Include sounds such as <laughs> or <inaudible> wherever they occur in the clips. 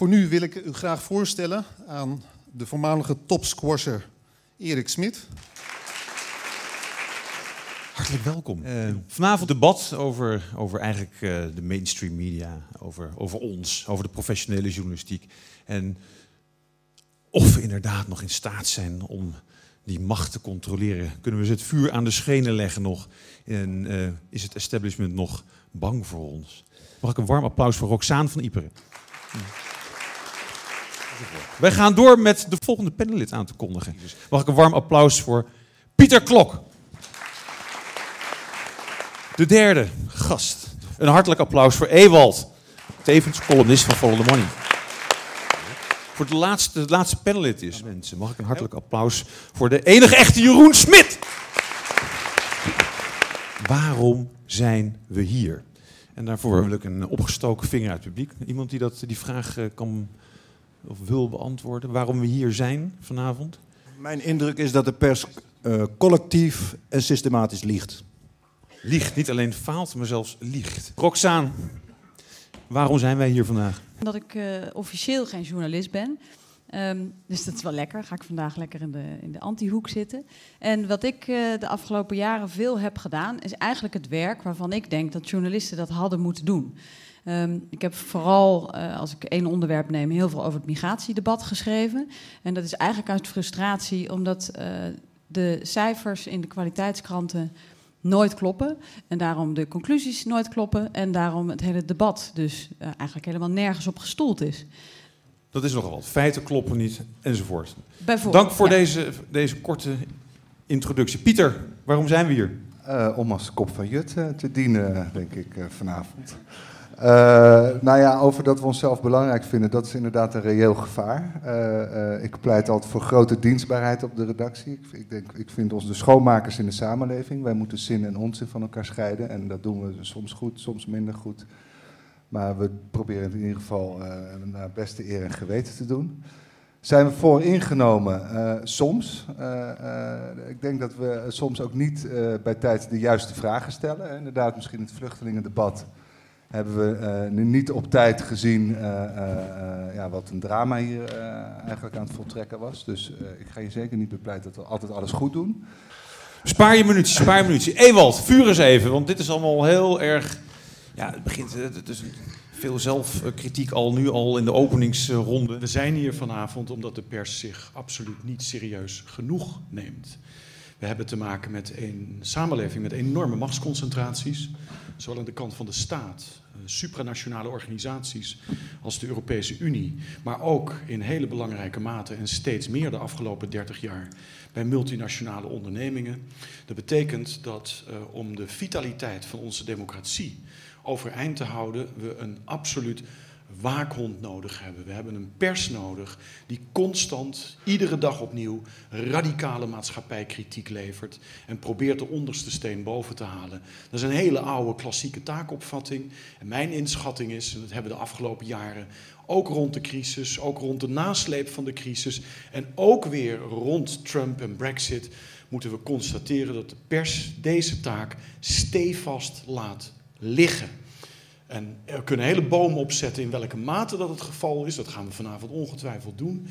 Voor nu wil ik u graag voorstellen aan de voormalige topsquasher Erik Smit. Hartelijk welkom. Uh, vanavond debat over, over eigenlijk uh, de mainstream media, over, over ons, over de professionele journalistiek. En of we inderdaad nog in staat zijn om die macht te controleren. Kunnen we ze het vuur aan de schenen leggen nog? En uh, is het establishment nog bang voor ons? Mag ik een warm applaus voor Roxaan van Iperen? Wij gaan door met de volgende panelid aan te kondigen. Mag ik een warm applaus voor Pieter Klok? De derde gast. Een hartelijk applaus voor Ewald, tevens columnist van Follow the Money. Voor de laatste, de laatste panelid is, mensen, mag ik een hartelijk applaus voor de enige echte Jeroen Smit. Waarom zijn we hier? En daarvoor wil ik een opgestoken vinger uit het publiek. Iemand die dat, die vraag eh, kan of wil beantwoorden. Waarom we hier zijn vanavond? Mijn indruk is dat de pers uh, collectief en systematisch liegt. Liegt, niet alleen faalt, maar zelfs liegt. Roxaan, waarom zijn wij hier vandaag? Omdat ik uh, officieel geen journalist ben. Um, dus dat is wel lekker. Ga ik vandaag lekker in de, in de anti-hoek zitten. En wat ik uh, de afgelopen jaren veel heb gedaan, is eigenlijk het werk waarvan ik denk dat journalisten dat hadden moeten doen. Um, ik heb vooral, uh, als ik één onderwerp neem, heel veel over het migratiedebat geschreven. En dat is eigenlijk uit frustratie, omdat uh, de cijfers in de kwaliteitskranten nooit kloppen. En daarom de conclusies nooit kloppen. En daarom het hele debat dus uh, eigenlijk helemaal nergens op gestoeld is. Dat is nogal wat. Feiten kloppen niet, enzovoort. Dank voor ja. deze, deze korte introductie. Pieter, waarom zijn we hier? Uh, om als kop van Jut te dienen, denk ik, uh, vanavond. Uh, nou ja, over dat we onszelf belangrijk vinden, dat is inderdaad een reëel gevaar. Uh, uh, ik pleit altijd voor grote dienstbaarheid op de redactie. Ik, ik, denk, ik vind ons de schoonmakers in de samenleving. Wij moeten zin en onzin van elkaar scheiden. En dat doen we soms goed, soms minder goed. Maar we proberen het in ieder geval naar beste eer en geweten te doen. Zijn we vooringenomen? soms. ik denk dat we soms ook niet bij tijd de juiste vragen stellen. Inderdaad, misschien het vluchtelingendebat hebben we uh, nu niet op tijd gezien uh, uh, ja, wat een drama hier eigenlijk aan het voltrekken was. Dus ik ga je zeker niet bepleiten dat we altijd alles goed doen. Spaar je minuutje, spaar je minuutje. Ewald, vuur eens even, want dit is allemaal heel erg... Ja, het begint... Het is veel zelfkritiek al nu al in de openingsronde. We zijn hier vanavond omdat de pers zich absoluut niet serieus genoeg neemt. We hebben te maken met een samenleving met enorme machtsconcentraties, zowel aan de kant van de staat, supranationale organisaties als de Europese Unie, maar ook in hele belangrijke mate en steeds meer de afgelopen 30 jaar bij multinationale ondernemingen. Dat betekent dat uh, om de vitaliteit van onze democratie overeind te houden, we een absoluut waakhond nodig hebben. We hebben een pers nodig die constant, iedere dag opnieuw, radicale maatschappijkritiek levert en probeert de onderste steen boven te halen. Dat is een hele oude klassieke taakopvatting. En mijn inschatting is, en dat hebben we de afgelopen jaren ook rond de crisis, ook rond de nasleep van de crisis en ook weer rond Trump en Brexit, moeten we constateren dat de pers deze taak stevast laat liggen. En we kunnen hele bomen opzetten in welke mate dat het geval is. Dat gaan we vanavond ongetwijfeld doen.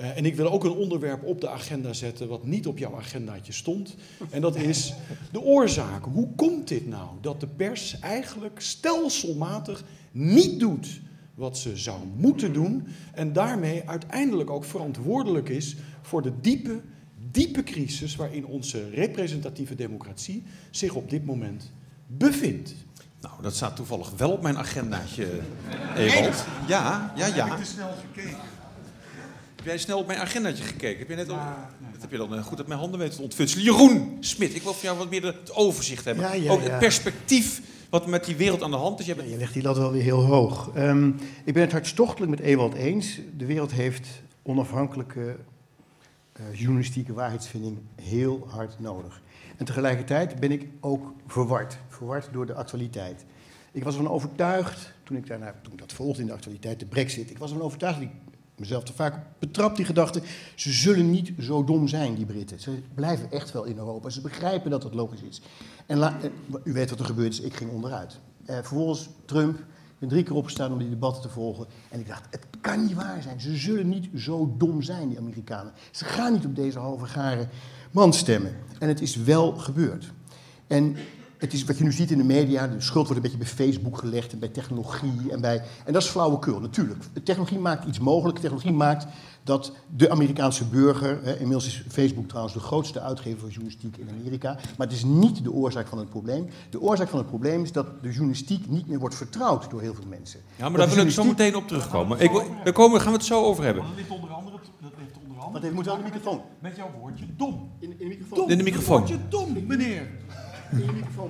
Uh, en ik wil ook een onderwerp op de agenda zetten wat niet op jouw agendaatje stond. En dat is de oorzaak. Hoe komt dit nou dat de pers eigenlijk stelselmatig niet doet wat ze zou moeten doen. En daarmee uiteindelijk ook verantwoordelijk is voor de diepe, diepe crisis waarin onze representatieve democratie zich op dit moment bevindt. Nou, dat staat toevallig wel op mijn agendaatje, <laughs> Ewald. Ja, ja, ja. Heb ik te snel gekeken? Heb jij snel op mijn agendaatje gekeken? Heb je net al... Dat heb je dan eh, goed op mijn handen weten te ontfutselen. Jeroen Smit, ik wil voor jou wat meer het overzicht hebben. Ja, ja, Ook het ja. perspectief wat met die wereld aan de hand is. Je, Ja, je legt die lat wel weer heel hoog. Ehm, ik ben het hartstochtelijk met Ewald eens. De wereld heeft onafhankelijke eh, journalistieke waarheidsvinding heel hard nodig. En tegelijkertijd ben ik ook verward. Verward door de actualiteit. Ik was ervan overtuigd, toen ik, daarna, toen ik dat volgde in de actualiteit, de brexit... ik was ervan overtuigd, dat ik mezelf te vaak betrap die gedachte... ze zullen niet zo dom zijn, die Britten. Ze blijven echt wel in Europa. Ze begrijpen dat het logisch is. En eh, u weet wat er gebeurd is, ik ging onderuit. Eh, vervolgens Trump, ben drie keer opgestaan om die debatten te volgen. En ik dacht, het kan niet waar zijn. Ze zullen niet zo dom zijn, die Amerikanen. Ze gaan niet op deze halve garen man stemmen. En het is wel gebeurd. En het is wat je nu ziet in de media, de schuld wordt een beetje bij Facebook gelegd en bij technologie en bij... En dat is flauwekul, natuurlijk. Technologie maakt iets mogelijk. Technologie maakt dat de Amerikaanse burger, hè, inmiddels is Facebook trouwens de grootste uitgever van journalistiek in Amerika, maar het is niet de oorzaak van het probleem. De oorzaak van het probleem is dat de journalistiek niet meer wordt vertrouwd door heel veel mensen. Ja, maar daar wil ik zo meteen op terugkomen. Ik, daar komen, gaan we het zo over hebben. Dat ligt onder andere, dat ligt onder andere Wat heeft moet wel de microfoon? met jouw woordje dom. In, in de microfoon. In de microfoon. Woordje dom, meneer.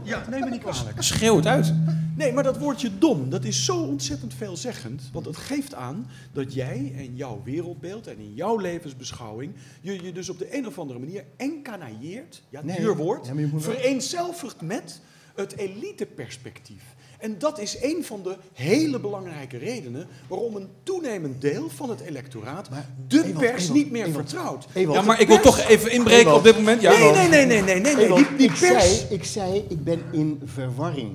Ja, neem me niet kwalijk. Schreeuw het uit. Nee, maar dat woordje dom, dat is zo ontzettend veelzeggend. Want het geeft aan dat jij en jouw wereldbeeld en in jouw levensbeschouwing... je je dus op de een of andere manier encanailleert, ja, Nee. duur woord... Ja, vereenzelvigt met het eliteperspectief. En dat is een van de hele belangrijke redenen... waarom een toenemend deel van het electoraat Maar, de Ewald, pers Ewald, niet meer Ewald, vertrouwt. Ewald, Ja, maar ik wil toch even inbreken Ewald. op dit moment. Ja, Nee, nee, nee, nee, nee, nee, nee. Ewald, Die, die ik, pers... zei, ik zei, ik ben in verwarring.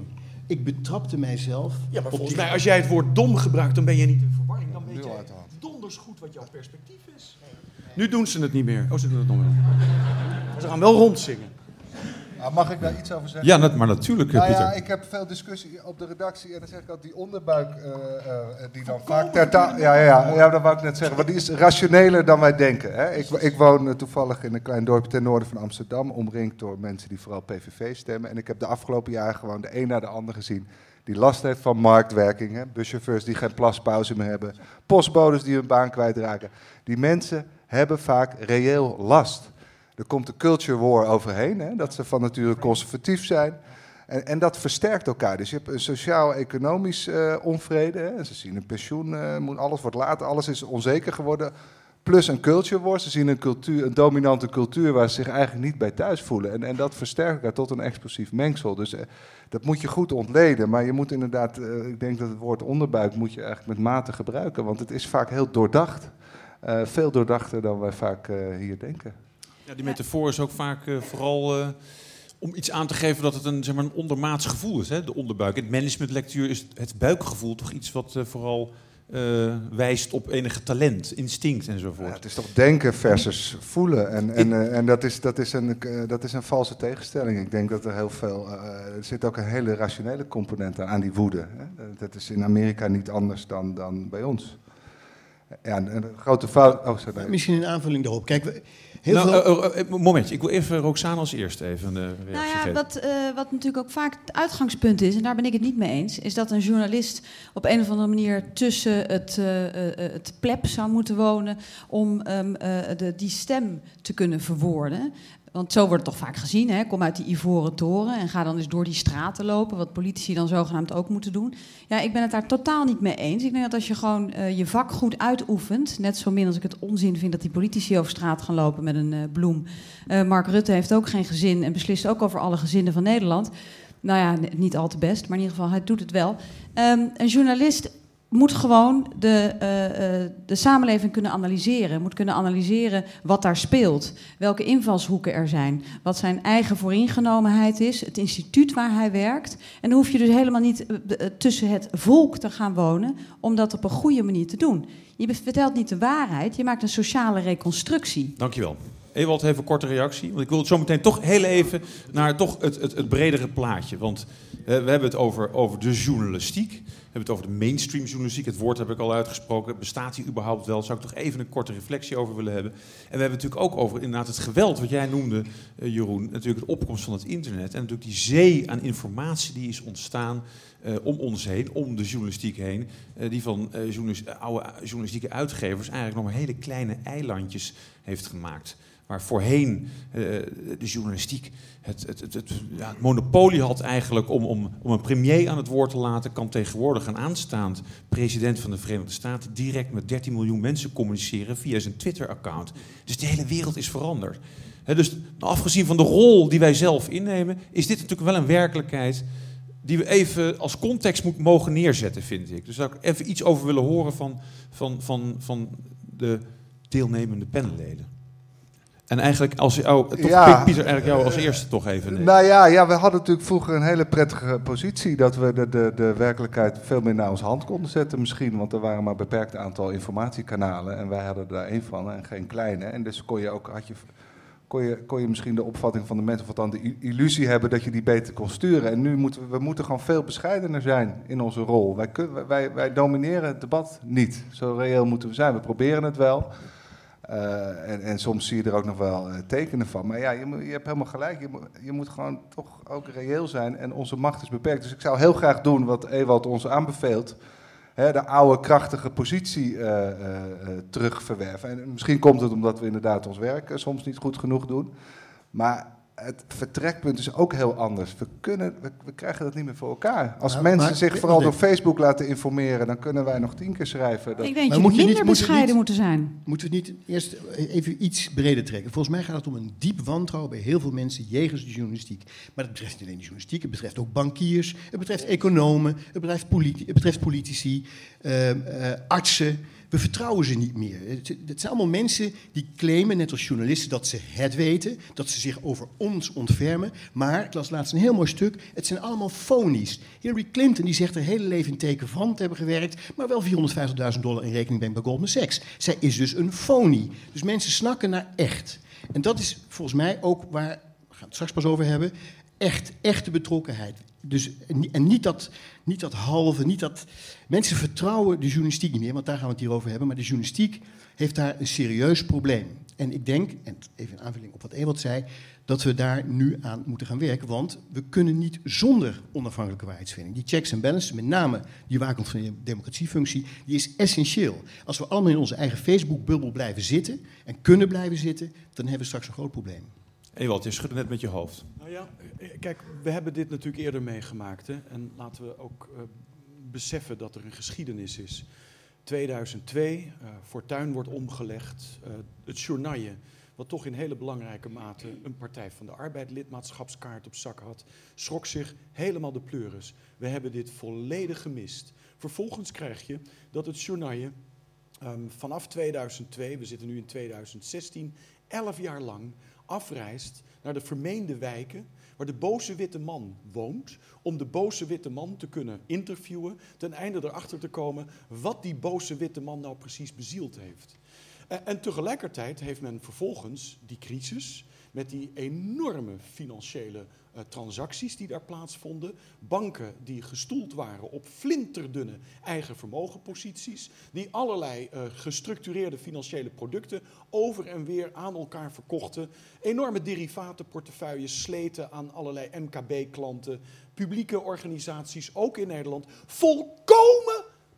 Ik betrapte mijzelf. Ja, maar op volgens die- mij, als jij het woord dom gebruikt, dan ben je niet in verwarring. Dan weet je donders goed wat jouw perspectief is. Nu doen ze het niet meer. Oh, ze doen het nog wel. Maar ze gaan wel rondzingen. Ah, mag ik daar iets over zeggen? Ja, dat, maar natuurlijk, Nou Pieter. ja, ik heb veel discussie op de redactie en dan zeg ik altijd die onderbuik eh, eh, die dan vaak ter ja, ja, ja, ja, dat wou ik net zeggen. Want die is rationeler dan wij denken. Hè. Ik, ik woon eh, toevallig in een klein dorpje ten noorden van Amsterdam, omringd door mensen die vooral PVV stemmen. En ik heb de afgelopen jaren gewoon de een na de ander gezien die last heeft van marktwerking. Hè. Buschauffeurs die geen plaspauze meer hebben, postbodes die hun baan kwijtraken. Die mensen hebben vaak reëel last. Er komt de culture war overheen, hè, dat ze van nature conservatief zijn. En, en dat versterkt elkaar. Dus je hebt een sociaal-economisch eh, onvrede. Hè. Ze zien een pensioen, eh, moet, alles wordt later, alles is onzeker geworden. Plus een culture war. Ze zien een, cultuur, een dominante cultuur waar ze zich eigenlijk niet bij thuis voelen. En, en dat versterkt elkaar tot een explosief mengsel. Dus eh, dat moet je goed ontleden. Maar je moet inderdaad, ik denk dat het woord onderbuik moet je eigenlijk met mate gebruiken. Want het is vaak heel doordacht. Veel doordachter dan wij vaak hier denken. Ja, die metafoor is ook vaak eh, vooral eh, om iets aan te geven dat het een, zeg maar, een ondermaats gevoel is, hè, de onderbuik. In managementlectuur is het buikgevoel toch iets wat eh, vooral wijst op enige talent, instinct enzovoort. Ja, het is toch denken versus voelen. En, en, en dat, is, dat, is een, dat is een valse tegenstelling. Ik denk dat er heel veel. er zit ook een hele rationele component aan, aan die woede. Hè. Dat is in Amerika niet anders dan, dan bij ons. Ja, een, een grote fout. Oh, sorry. Misschien een aanvulling daarop. Kijk, heel nou, veel... eh, eh, eh, momentje, ik wil even Roxane als eerste even reactie Nou ja, wat, eh, wat natuurlijk ook vaak het uitgangspunt is, en daar ben ik het niet mee eens, is dat een journalist op een of andere manier tussen het, eh, eh, eh, het pleb zou moeten wonen om ehm, eh, de, die stem te kunnen verwoorden. Want zo wordt het toch vaak gezien. Hè? Kom uit die ivoren toren en ga dan eens door die straten lopen. Wat politici dan zogenaamd ook moeten doen. Ja, ik ben het daar totaal niet mee eens. Ik denk dat als je gewoon eh, je vak goed uitoefent. Net zo min als ik het onzin vind dat die politici over straat gaan lopen met een eh, bloem. Eh, Mark Rutte heeft ook geen gezin en beslist ook over alle gezinnen van Nederland. Nou ja, niet al te best, maar in ieder geval, hij doet het wel. Ehm, een journalist moet gewoon de, eh, eh, de samenleving kunnen analyseren. Moet kunnen analyseren wat daar speelt. Welke invalshoeken er zijn. Wat zijn eigen vooringenomenheid is. Het instituut waar hij werkt. En dan hoef je dus helemaal niet eh, tussen het volk te gaan wonen. Om dat op een goede manier te doen. Je vertelt niet de waarheid. Je maakt een sociale reconstructie. Dankjewel. Ewald heeft een korte reactie. Want ik wil zo meteen toch heel even naar toch het, het, bredere plaatje. Want we hebben het over, over de journalistiek. We hebben het over de mainstream journalistiek. Het woord heb ik al uitgesproken. Bestaat die überhaupt wel? Zou ik toch even een korte reflectie over willen hebben. En we hebben het natuurlijk ook over inderdaad het geweld wat jij noemde, eh, Jeroen. Natuurlijk het opkomst van het internet. En natuurlijk die zee aan informatie die is ontstaan eh, om ons heen, om de journalistiek heen. eh, die van oude journalistieke uitgevers eigenlijk nog maar hele kleine eilandjes heeft gemaakt. Waar voorheen eh, de journalistiek het, het, het, ja, het monopolie had eigenlijk om, om, om een premier aan het woord te laten, kan tegenwoordig een aanstaand president van de Verenigde Staten direct met 13 miljoen mensen communiceren via zijn Twitter-account. Dus de hele wereld is veranderd. Dus afgezien van de rol die wij zelf innemen, is dit natuurlijk wel een werkelijkheid die we even als context moet mogen neerzetten, vind ik. Dus daar zou ik even iets over willen horen van, van, van, van de deelnemende panelleden. En eigenlijk, als jou, toch, Ja. Pieter, eigenlijk jou als eerste toch even. nemen. Nou ja, ja, we hadden natuurlijk vroeger een hele prettige positie. Dat we de, de, de werkelijkheid veel meer naar onze hand konden zetten misschien. Want er waren maar een beperkt aantal informatiekanalen. En wij hadden daar één van en geen kleine. En dus kon je ook, had je, kon je, kon je misschien de opvatting van de mensen... of dan de illusie hebben dat je die beter kon sturen. En nu moeten we, we moeten gewoon veel bescheidener zijn in onze rol. Wij, wij, wij domineren het debat niet. Zo reëel moeten we zijn. We proberen het wel... Eh, en, en soms zie je er ook nog wel eh, tekenen van. Maar ja, je, je hebt helemaal gelijk. Je moet, je moet gewoon toch ook reëel zijn. En onze macht is beperkt. Dus ik zou heel graag doen wat Ewald ons aanbeveelt. Hè, de oude krachtige positie eh, terugverwerven. En misschien komt het omdat we inderdaad ons werk soms niet goed genoeg doen. Maar het vertrekpunt is ook heel anders. We, kunnen, we, we krijgen dat niet meer voor elkaar. Als Maar- mensen maar- zich vooral door Facebook laten informeren... dan kunnen wij nog tien keer schrijven. Dat, Ik denk Maar dat moet je minder niet- moet je bescheiden niet- moeten zijn. Moeten we het niet eerst even iets breder trekken? Volgens mij gaat het om een diep wantrouwen bij heel veel mensen jegens de journalistiek. Maar dat betreft niet alleen de journalistiek, het betreft ook bankiers, het betreft economen, het betreft, politi- het betreft politici, eh, eh, artsen. We vertrouwen ze niet meer. Het, zijn allemaal mensen die claimen, net als journalisten, dat ze het weten, dat ze zich over ons ontfermen. Maar, ik las laatst een heel mooi stuk, het zijn allemaal phonies. Hillary Clinton die zegt haar hele leven in teken van te hebben gewerkt, maar wel 450.000 dollar in rekening brengt bij Goldman Sachs. Zij is dus een phony. Dus mensen snakken naar echt. En dat is volgens mij ook waar, we gaan het straks pas over hebben, echt, echte betrokkenheid. Dus, en ni- en niet dat, niet dat halve, niet dat... Mensen vertrouwen de journalistiek niet meer, want daar gaan we het hier over hebben. Maar de journalistiek heeft daar een serieus probleem. En ik denk, en even in aanvulling op wat Ewald zei... dat we daar nu aan moeten gaan werken. Want we kunnen niet zonder onafhankelijke waarheidsvinding. Die checks en balances, met name die waakhond van de democratiefunctie... die is essentieel. Als we allemaal in onze eigen Facebook-bubbel blijven zitten... en kunnen blijven zitten, dan hebben we straks een groot probleem. Ewald, je schudde net met je hoofd. Nou ja, eh, kijk, we hebben dit natuurlijk eerder meegemaakt. Hè? En laten we ook eh, beseffen dat er een geschiedenis is. 2002, eh Fortuin wordt omgelegd. het journaille, wat toch in hele belangrijke mate een Partij van de Arbeid lidmaatschapskaart op zak had, schrok zich helemaal de pleuris. We hebben dit volledig gemist. Vervolgens krijg je dat het journaille ehm, vanaf 2002, we zitten nu in 2016, 11 jaar lang afreist naar de vermeende wijken waar de boze witte man woont, om de boze witte man te kunnen interviewen, ten einde erachter te komen wat die boze witte man nou precies bezield heeft. En, tegelijkertijd heeft men vervolgens die crisis met die enorme financiële transacties die daar plaatsvonden, banken die gestoeld waren op flinterdunne eigen vermogenposities, die allerlei eh, gestructureerde financiële producten over en weer aan elkaar verkochten, enorme derivatenportefeuilles sleten aan allerlei MKB-klanten, publieke organisaties, ook in Nederland, volkomen,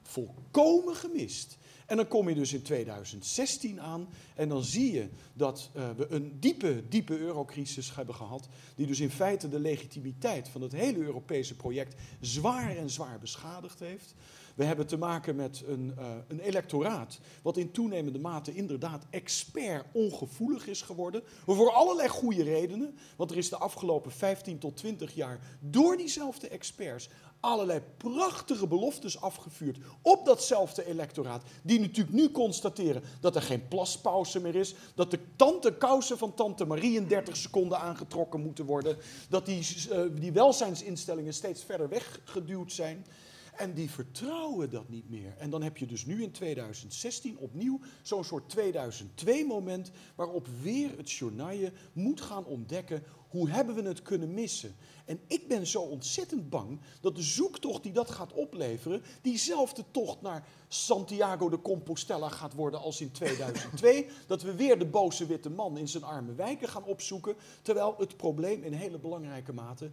volkomen gemist. En dan kom je dus in 2016 aan en dan zie je dat eh, we een diepe, diepe eurocrisis hebben gehad, die dus in feite de legitimiteit van het hele Europese project zwaar en zwaar beschadigd heeft. We hebben te maken met een, eh, een electoraat wat in toenemende mate inderdaad expert ongevoelig is geworden. Voor allerlei goede redenen. Want er is de afgelopen 15 tot 20 jaar door diezelfde experts allerlei prachtige beloftes afgevuurd op datzelfde electoraat. Die natuurlijk nu constateren dat er geen plaspauze meer is. Dat de tante kousen van tante Marie in 30 seconden aangetrokken moeten worden. Dat die, eh, die welzijnsinstellingen steeds verder weggeduwd zijn. En die vertrouwen dat niet meer. En dan heb je dus nu in 2016 opnieuw zo'n soort 2002-moment waarop weer het journaille moet gaan ontdekken hoe hebben we het kunnen missen. En ik ben zo ontzettend bang dat de zoektocht die dat gaat opleveren, diezelfde tocht naar Santiago de Compostela gaat worden als in 2002. <laughs> dat we weer de boze witte man in zijn arme wijken gaan opzoeken, terwijl het probleem in hele belangrijke mate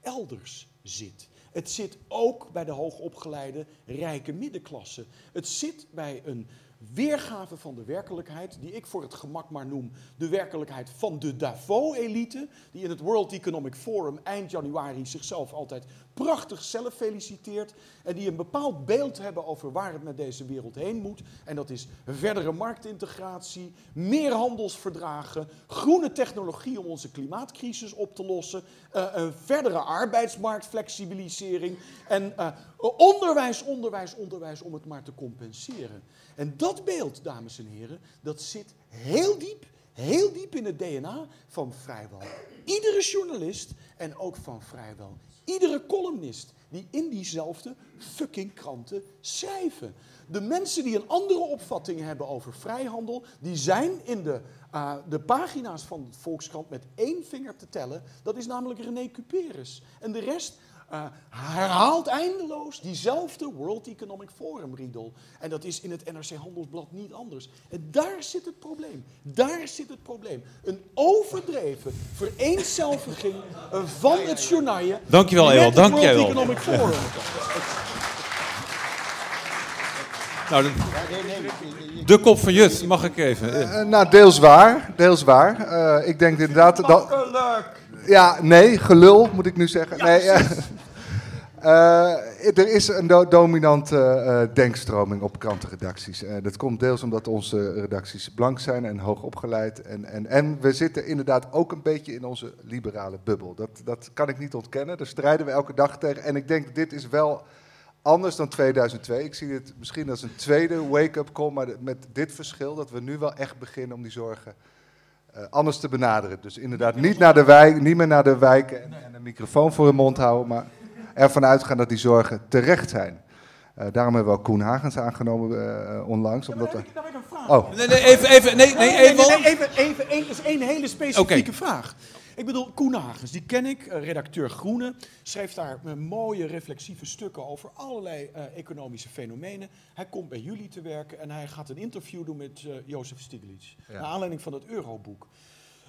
elders zit. Het zit ook bij de hoogopgeleide rijke middenklasse. Het zit bij een weergave van de werkelijkheid, die ik voor het gemak maar noem de werkelijkheid van de Davos-elite, die in het World Economic Forum eind januari zichzelf altijd prachtig zelf feliciteert en die een bepaald beeld hebben over waar het met deze wereld heen moet. En dat is verdere marktintegratie, meer handelsverdragen, groene technologie om onze klimaatcrisis op te lossen, eh, een verdere arbeidsmarktflexibilisering en eh, onderwijs, onderwijs, onderwijs om het maar te compenseren. En dat beeld, dames en heren, dat zit heel diep, heel diep in het DNA van vrijwel iedere journalist en ook van vrijwel iedere columnist die in diezelfde fucking kranten schrijven. De mensen die een andere opvatting hebben over vrijhandel, die zijn in de, uh, de pagina's van de Volkskrant met één vinger te tellen. Dat is namelijk René Cuperus. En de rest uh, herhaalt eindeloos diezelfde World Economic Forum riedel. En dat is in het NRC Handelsblad niet anders. En daar zit het probleem. Daar zit het probleem. Een overdreven vereenzelviging van het journaal. Dankjewel, Ewald. Dank jij wel. Economic Forum. Nou, de, de, kop van Jut, mag ik even? Uh, nou, deels waar. Deels waar. Uh, ik denk inderdaad dat. Ja, nee, gelul moet ik nu zeggen. Ja, nee, er is een do dominante uh, denkstroming op krantenredacties. Dat komt deels omdat onze redacties blank zijn en hoog opgeleid. En, en, en we zitten inderdaad ook een beetje in onze liberale bubbel. Dat, dat kan ik niet ontkennen. Daar strijden we elke dag tegen. En ik denk, dit is wel anders dan 2002. Ik zie het misschien als een tweede wake-up call, maar met dit verschil dat we nu wel echt beginnen om die zorgen anders te benaderen. Dus inderdaad niet, naar de wijk, niet meer naar de wijken en, en een microfoon voor hun mond houden, maar ervan uitgaan dat die zorgen terecht zijn. Uh, daarom hebben we ook Koen Hagens aangenomen uh, onlangs. Ja, omdat heb ik, heb ik een vraag. Oh. Nee, nee, even, even, nee, nee, even. Nee, nee, even, even, één, is één hele specifieke okay. vraag. Ik bedoel, Koen Hagens, die ken ik, redacteur Groene, schreef daar mooie reflexieve stukken over allerlei uh, economische fenomenen. Hij komt bij jullie te werken en hij gaat een interview doen met uh, Jozef Stiglitz, ja. naar aanleiding van het Euroboek.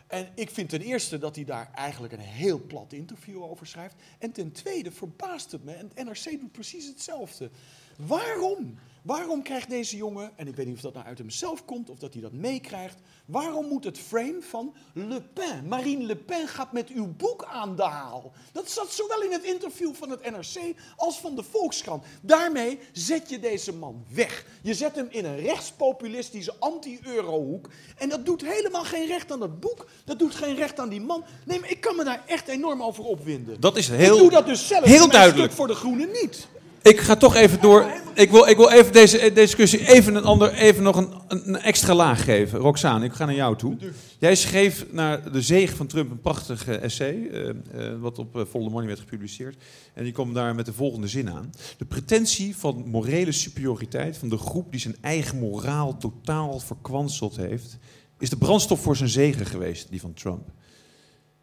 En ik vind ten eerste dat hij daar eigenlijk een heel plat interview over schrijft. En ten tweede verbaast het me, en het NRC doet precies hetzelfde. Waarom? Waarom krijgt deze jongen, en ik weet niet of dat nou uit hemzelf komt of dat hij dat meekrijgt, waarom moet het frame van Le Pen, Marine Le Pen gaat met uw boek aan de haal? Dat zat zowel in het interview van het NRC als van de Volkskrant. Daarmee zet je deze man weg. Je zet hem in een rechtspopulistische anti-eurohoek en dat doet helemaal geen recht aan dat boek, dat doet geen recht aan die man. Nee, maar ik kan me daar echt enorm over opwinden. Dat is heel, ik doe dat dus zelf heel duidelijk. stuk voor de Groenen niet. Ik ga toch even door. Ik wil, ik wil even deze, deze discussie even, een ander, even nog een, extra laag geven. Roxane, ik ga naar jou toe. Jij schreef naar de zege van Trump een prachtig essay, uh, uh, wat op Follow Money werd gepubliceerd. En die kwam daar met de volgende zin aan. De pretentie van morele superioriteit van de groep die zijn eigen moraal totaal verkwanseld heeft, is de brandstof voor zijn zegen geweest, die van Trump.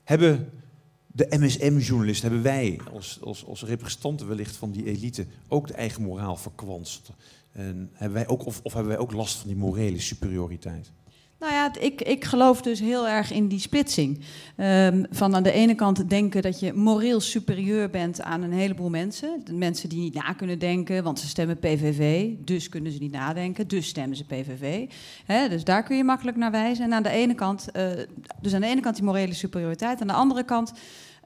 Hebben de MSM-journalisten, hebben wij als, representanten wellicht van die elite ook de eigen moraal verkwanst? En hebben wij ook, of, of hebben wij ook last van die morele superioriteit? Nou ja, ik, ik geloof dus heel erg in die splitsing. Um, van aan de ene kant denken dat je moreel superieur bent aan een heleboel mensen. Mensen die niet na kunnen denken, want ze stemmen PVV. Dus kunnen ze niet nadenken, dus stemmen ze PVV. Dus daar kun je makkelijk naar wijzen. En aan de ene kant, uh, dus aan de ene kant die morele superioriteit. Aan de andere kant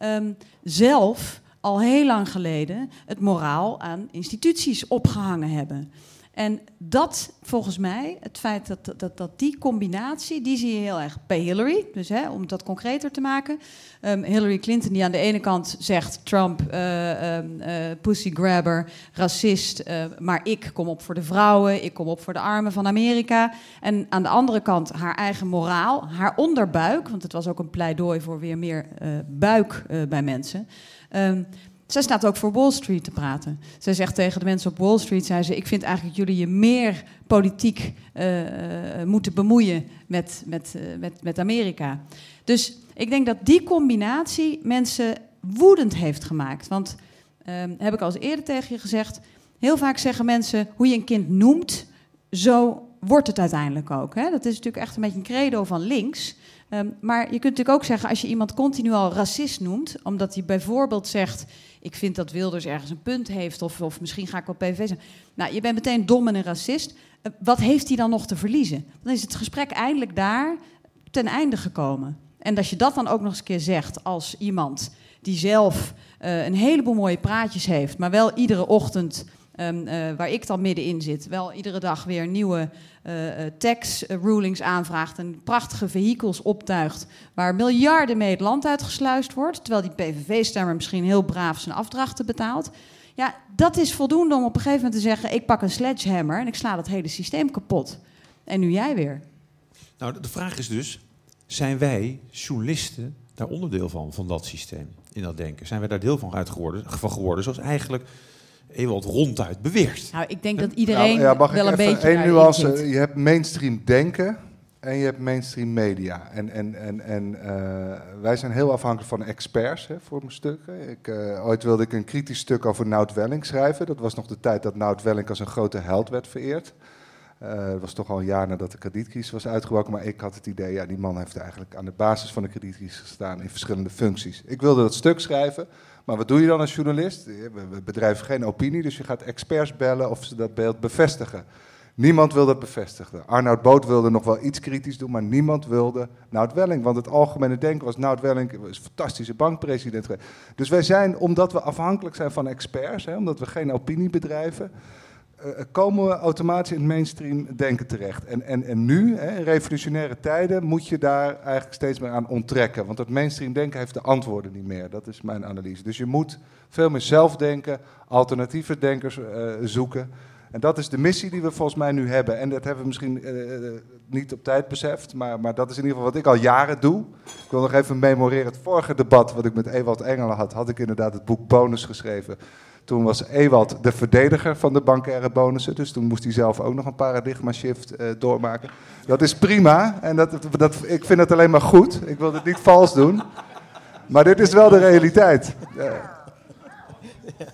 um, zelf al heel lang geleden het moraal aan instituties opgehangen hebben. En dat, volgens mij, het feit dat, dat, dat die combinatie, die zie je heel erg bij Hillary. Dus hè, om dat concreter te maken. Um, Hillary Clinton die aan de ene kant zegt Trump, uh, pussy grabber, racist. Uh, maar ik kom op voor de vrouwen, ik kom op voor de armen van Amerika. En aan de andere kant haar eigen moraal, haar onderbuik. Want het was ook een pleidooi voor weer meer buik bij mensen. Um, zij staat ook voor Wall Street te praten. Zij zegt tegen de mensen op Wall Street: zei ze, Ik vind eigenlijk dat jullie je meer politiek uh, moeten bemoeien met, met, uh, met, met Amerika. Dus ik denk dat die combinatie mensen woedend heeft gemaakt. Want, um, heb ik al eens eerder tegen je gezegd, heel vaak zeggen mensen hoe je een kind noemt, zo wordt het uiteindelijk ook. Hè? Dat is natuurlijk echt een beetje een credo van links. Um, maar je kunt natuurlijk ook zeggen, als je iemand continu al racist noemt, omdat hij bijvoorbeeld zegt: Ik vind dat Wilders ergens een punt heeft, of, of misschien ga ik wel PVV zijn. Nou, je bent meteen dom en een racist. Uh, wat heeft hij dan nog te verliezen? Dan is het gesprek eindelijk daar ten einde gekomen. En als je dat dan ook nog eens een keer zegt als iemand die zelf uh, een heleboel mooie praatjes heeft, maar wel iedere ochtend Um, uh, waar ik dan middenin zit, wel iedere dag weer nieuwe uh, tax rulings aanvraagt en prachtige vehikels optuigt waar miljarden mee het land uitgesluist wordt, terwijl die PVV-stemmer misschien heel braaf zijn afdrachten betaalt. Ja, dat is voldoende om op een gegeven moment te zeggen: ik pak een sledgehammer en ik sla dat hele systeem kapot. En nu jij weer. Nou, de vraag is dus: Zijn wij, journalisten, daar onderdeel van, van dat systeem, in dat denken? Zijn wij daar deel van, uit geworden, van geworden, zoals eigenlijk Ewald ronduit beweert? Nou, ik denk dat iedereen Nou, ja, mag wel ik een even beetje nuance. zit. Je hebt mainstream denken en je hebt mainstream media. En, en, en, en eh, wij zijn heel afhankelijk van experts hè, voor mijn stukken. Ik, eh, ooit wilde ik een kritisch stuk over Nout Welling schrijven. Dat was nog de tijd dat Nout Welling als een grote held werd vereerd. Eh, dat was toch al een jaar nadat de kredietcrisis was uitgebroken. Maar ik had het idee, ja, die man heeft eigenlijk aan de basis van de kredietcrisis gestaan in verschillende functies. Ik wilde dat stuk schrijven. Maar wat doe je dan als journalist? We bedrijven geen opinie, dus je gaat experts bellen of ze dat beeld bevestigen. Niemand wil dat bevestigen. Arnoud Boot wilde nog wel iets kritisch doen, maar niemand wilde Nout Welling. Want het algemene denken was, Nout Welling is een fantastische bankpresident. Dus wij zijn, omdat we afhankelijk zijn van experts, hè, omdat we geen opinie bedrijven, komen we automatisch in het mainstream denken terecht. En, en, en nu, hè, in revolutionaire tijden, moet je daar eigenlijk steeds meer aan onttrekken. Want dat mainstream denken heeft de antwoorden niet meer. Dat is mijn analyse. Dus je moet veel meer zelf denken, alternatieve denkers eh, zoeken. En dat is de missie die we volgens mij nu hebben. En dat hebben we misschien eh, eh, niet op tijd beseft, maar, maar dat is in ieder geval wat ik al jaren doe. Ik wil nog even memoreren, het vorige debat wat ik met Ewald Engelen had, had ik inderdaad het boek Bonus geschreven. Toen was Ewald de verdediger van de bankaire bonussen. Dus toen moest hij zelf ook nog een paradigma shift eh, doormaken. Dat is prima. En dat, dat, ik vind het alleen maar goed. Ik wil het niet vals doen. Maar dit is wel de realiteit. Eh,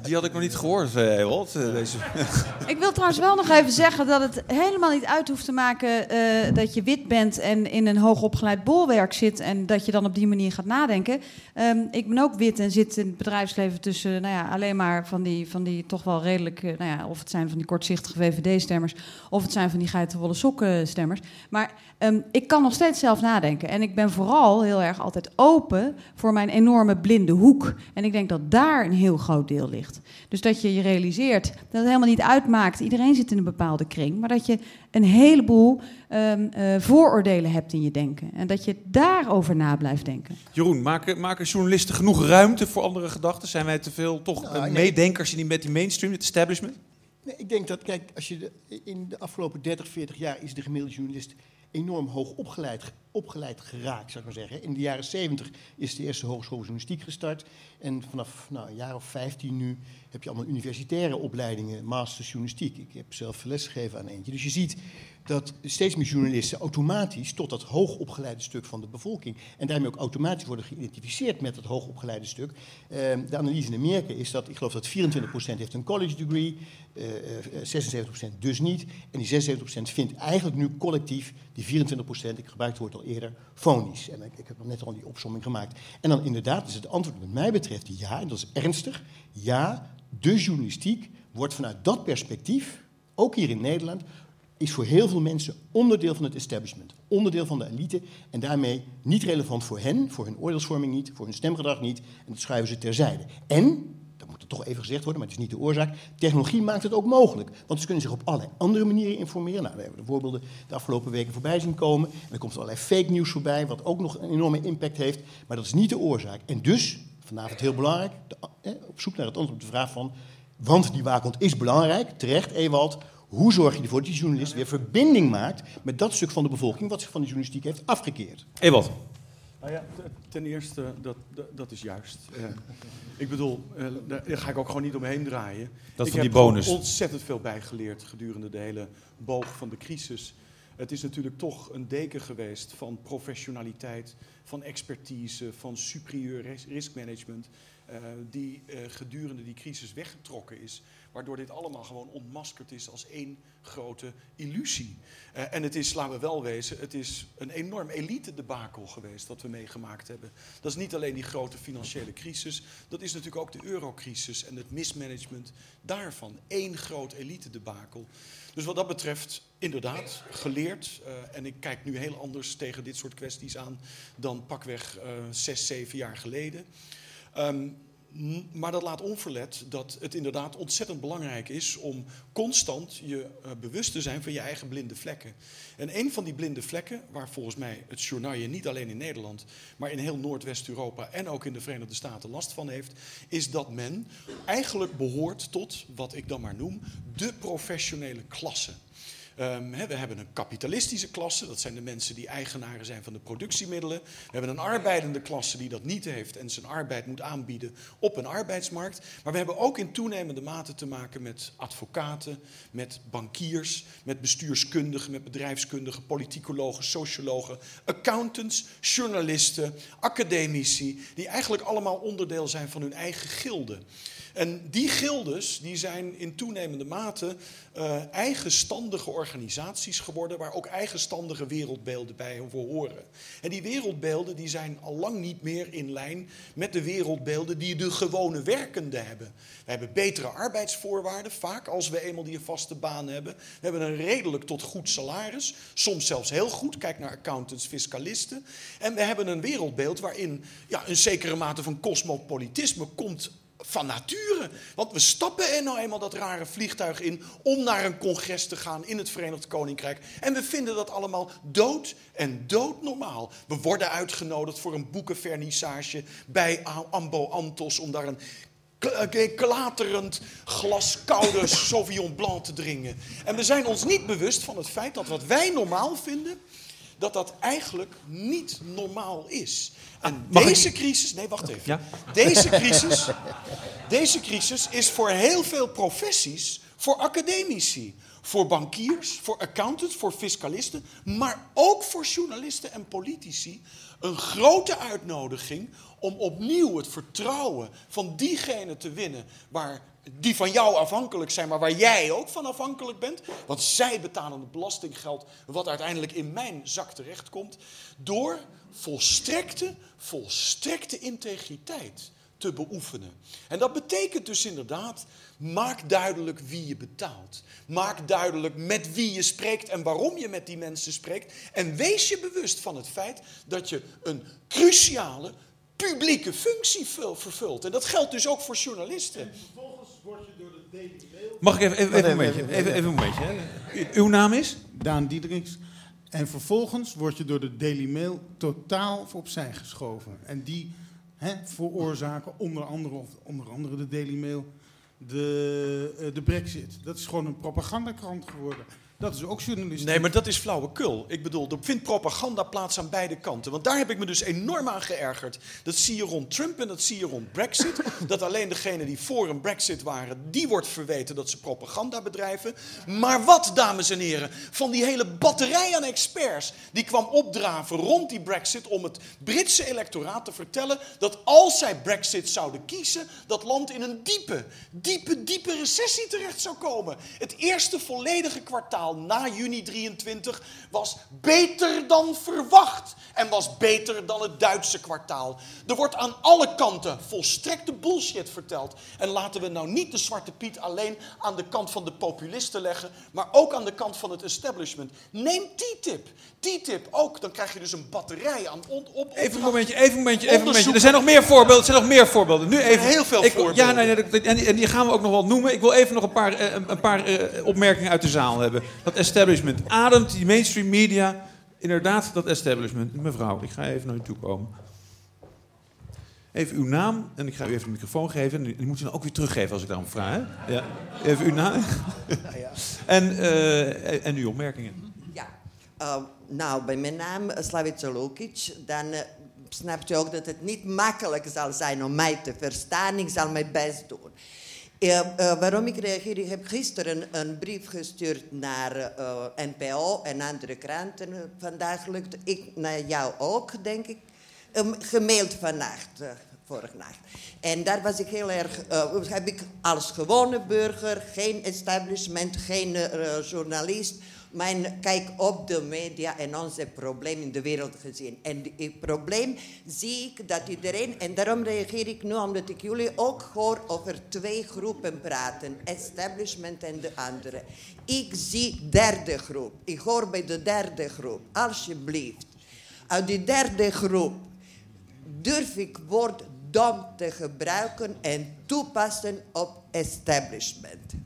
Die had ik nog niet gehoord, eh, Ewald. eh, deze. <laughs> Ik wil trouwens wel nog even zeggen dat het helemaal niet uit hoeft te maken eh, dat je wit bent en in een hoogopgeleid bolwerk zit en dat je dan op die manier gaat nadenken. Ehm, ik ben ook wit en zit in het bedrijfsleven tussen nou ja, alleen maar van die, van die toch wel redelijk, eh, nou ja, of het zijn van die kortzichtige VVD-stemmers of het zijn van die geitenwolle sokken-stemmers. Maar ehm, ik kan nog steeds zelf nadenken en ik ben vooral heel erg altijd open voor mijn enorme blinde hoek. En ik denk dat daar een heel groot deel ligt. Dus dat je je realiseert dat het helemaal niet uitmaakt. Iedereen zit in een bepaalde kring. Maar dat je een heleboel ehm, eh, vooroordelen hebt in je denken. En dat je daarover na blijft denken. Jeroen, maken, maken journalisten genoeg ruimte voor andere gedachten? Zijn wij te veel toch Nou, eh, nee. meedenkers in die, met die mainstream, het establishment? Nee, ik denk dat, kijk, als je de, in de afgelopen 30, 40 jaar is de gemiddelde journalist enorm hoog opgeleid, opgeleid geraakt, zou ik maar zeggen. In de jaren 70 is de eerste hogeschool journalistiek gestart. En vanaf nou, een jaar of 15 nu heb je allemaal universitaire opleidingen, masters journalistiek. Ik heb zelf lesgegeven aan eentje. Dus je ziet dat steeds meer journalisten automatisch tot dat hoogopgeleide stuk van de bevolking en daarmee ook automatisch worden geïdentificeerd met dat hoogopgeleide stuk. Ehm, de analyse in Amerika is dat, ik geloof dat 24% heeft een college degree, eh, eh, 76% dus niet. En die 76% vindt eigenlijk nu collectief die 24%, ik gebruik het woord al eerder, fonisch. En ik, ik heb net al die opsomming gemaakt. En dan inderdaad is het antwoord wat mij betreft ja, en dat is ernstig, ja, de journalistiek wordt vanuit dat perspectief, ook hier in Nederland, is voor heel veel mensen onderdeel van het establishment, onderdeel van de elite en daarmee niet relevant voor hen, voor hun oordeelsvorming niet, voor hun stemgedrag niet en dat schuiven ze terzijde. En, dat moet er toch even gezegd worden, maar het is niet de oorzaak, technologie maakt het ook mogelijk, want ze kunnen zich op allerlei andere manieren informeren. Nou, we hebben de voorbeelden de afgelopen weken voorbij zien komen en er komt allerlei fake news voorbij, wat ook nog een enorme impact heeft, maar dat is niet de oorzaak. En dus, vanavond heel belangrijk, eh, op zoek naar het antwoord op de vraag van, want die waakhond is belangrijk, terecht Ewald, hoe zorg je ervoor dat die journalist weer verbinding maakt met dat stuk van de bevolking wat zich van de journalistiek heeft afgekeerd? Ewald. Nou ja, ten eerste, dat, dat, dat is juist. Eh, ik bedoel, eh, daar ga ik ook gewoon niet omheen draaien. Dat ik van heb die bonus. ontzettend veel bijgeleerd gedurende de hele boog van de crisis. Het is natuurlijk toch een deken geweest van professionaliteit, van expertise, van superieur ris- riskmanagement, eh, die eh, gedurende die crisis weggetrokken is. Waardoor dit allemaal gewoon ontmaskerd is als één grote illusie. Eh, en het is, laten we wel wezen, het is een enorm elite debakel geweest dat we meegemaakt hebben. Dat is niet alleen die grote financiële crisis, dat is natuurlijk ook de eurocrisis en het mismanagement daarvan. Eén groot elite debakel. Dus wat dat betreft, inderdaad, geleerd. eh, en ik kijk nu heel anders tegen dit soort kwesties aan dan pakweg eh zes, zeven jaar geleden. Ehm, maar dat laat onverlet dat het inderdaad ontzettend belangrijk is om constant je eh, bewust te zijn van je eigen blinde vlekken. En een van die blinde vlekken, waar volgens mij het journaal niet alleen in Nederland, maar in heel Noordwest-Europa en ook in de Verenigde Staten last van heeft, is dat men eigenlijk behoort tot wat ik dan maar noem de professionele klasse. Ehm, we hebben een kapitalistische klasse, dat zijn de mensen die eigenaren zijn van de productiemiddelen. We hebben een arbeidende klasse die dat niet heeft en zijn arbeid moet aanbieden op een arbeidsmarkt. Maar we hebben ook in toenemende mate te maken met advocaten, met bankiers, met bestuurskundigen, met bedrijfskundigen, politicologen, sociologen, accountants, journalisten, academici, die eigenlijk allemaal onderdeel zijn van hun eigen gilde. En die gildes die zijn in toenemende mate uh, eigenstandige organisaties geworden, waar ook eigenstandige wereldbeelden bij horen. En die wereldbeelden die zijn al lang niet meer in lijn met de wereldbeelden die de gewone werkende hebben. We hebben betere arbeidsvoorwaarden, vaak als we eenmaal die een vaste baan hebben. We hebben een redelijk tot goed salaris, soms zelfs heel goed. Kijk naar accountants, fiscalisten. En we hebben een wereldbeeld waarin ja, een zekere mate van cosmopolitisme komt van nature. Want we stappen er nou eenmaal dat rare vliegtuig in om naar een congres te gaan in het Verenigd Koninkrijk. En we vinden dat allemaal dood en doodnormaal. We worden uitgenodigd voor een boekenvernissage bij Ambo Antos om daar een eh, klaterend glas koude <laughs> Sauvignon Blanc te drinken. En we zijn ons niet bewust van het feit dat wat wij normaal vinden, dat dat eigenlijk niet normaal is. En ah, deze crisis, nee wacht even. Ja? Deze, crisis, <laughs> deze crisis is voor heel veel professies, voor academici, voor bankiers, voor accountants, voor fiscalisten, maar ook voor journalisten en politici een grote uitnodiging om opnieuw het vertrouwen van diegenen te winnen waar die van jou afhankelijk zijn, maar waar jij ook van afhankelijk bent. Want zij betalen het belastinggeld wat uiteindelijk in mijn zak terechtkomt. Door volstrekte, volstrekte integriteit te beoefenen. En dat betekent dus inderdaad, maak duidelijk wie je betaalt. Maak duidelijk met wie je spreekt en waarom je met die mensen spreekt. En wees je bewust van het feit dat je een cruciale publieke functie vervult. En dat geldt dus ook voor journalisten. En vervolgens word je door de Daily Mail... Mag ik even, even, even, een momentje? Even, even een momentje hè? Uw naam is? Daan Diedericks. En vervolgens word je door de Daily Mail totaal opzij geschoven. En die hè, veroorzaken onder andere, of onder andere de Daily Mail, de, uh, de brexit. Dat is gewoon een propagandakrant geworden. Dat is ook journalistiek. Nee, maar dat is flauwekul. Ik bedoel, er vindt propaganda plaats aan beide kanten. Want daar heb ik me dus enorm aan geërgerd. Dat zie je rond Trump en dat zie je rond Brexit. <laughs> dat alleen degenen die voor een Brexit waren, die wordt verweten dat ze propaganda bedrijven. Maar wat, dames en heren, van die hele batterij aan experts die kwam opdraven rond die Brexit om het Britse electoraat te vertellen dat als zij Brexit zouden kiezen, dat land in een diepe, diepe, diepe recessie terecht zou komen. Het eerste volledige kwartaal na juni 23 was beter dan verwacht en was beter dan het Duitse kwartaal. Er wordt aan alle kanten volstrekte bullshit verteld. En laten we nou niet de zwarte piet alleen aan de kant van de populisten leggen, maar ook aan de kant van het establishment. Neem TTIP. TTIP ook, dan krijg je dus een batterij aan on, op, Even een momentje, even een momentje, even een momentje. Er zijn nog meer voorbeelden, er zijn nog meer voorbeelden. Nu even, Heel veel voorbeelden. Ja, nee, nee, en, die gaan we ook nog wel noemen. Ik wil even nog een paar, eh, een paar eh, opmerkingen uit de zaal hebben. Dat establishment ademt, die mainstream media. Inderdaad, dat establishment. Mevrouw, ik ga even naar u toe komen. Even uw naam en ik ga u even de microfoon geven. En die moet u dan ook weer teruggeven als ik daarom vraag. Ja. Even uw naam. Ja. En, uh, en uw opmerkingen. Ja, uh, nou, bij mijn naam Slavica Lokic, dan uh, snapt u ook dat het niet makkelijk zal zijn om mij te verstaan. Ik zal mijn best doen. Uh, waarom ik reageer? Ik heb gisteren een brief gestuurd naar uh, NPO en andere kranten. Vandaag lukt ik naar jou ook, denk ik. Um, gemaild vannacht, vorige nacht. En daar was ik heel erg. heb ik als gewone burger, geen establishment, geen journalist mijn kijk op de media en onze probleem in de wereld gezien. En het probleem zie ik dat iedereen, en daarom reageer ik nu omdat ik jullie ook hoor over twee groepen praten, establishment en de andere. Ik zie derde groep. Ik hoor bij de derde groep, alsjeblieft. Uit die derde groep durf ik woord dom te gebruiken en toepassen op establishment.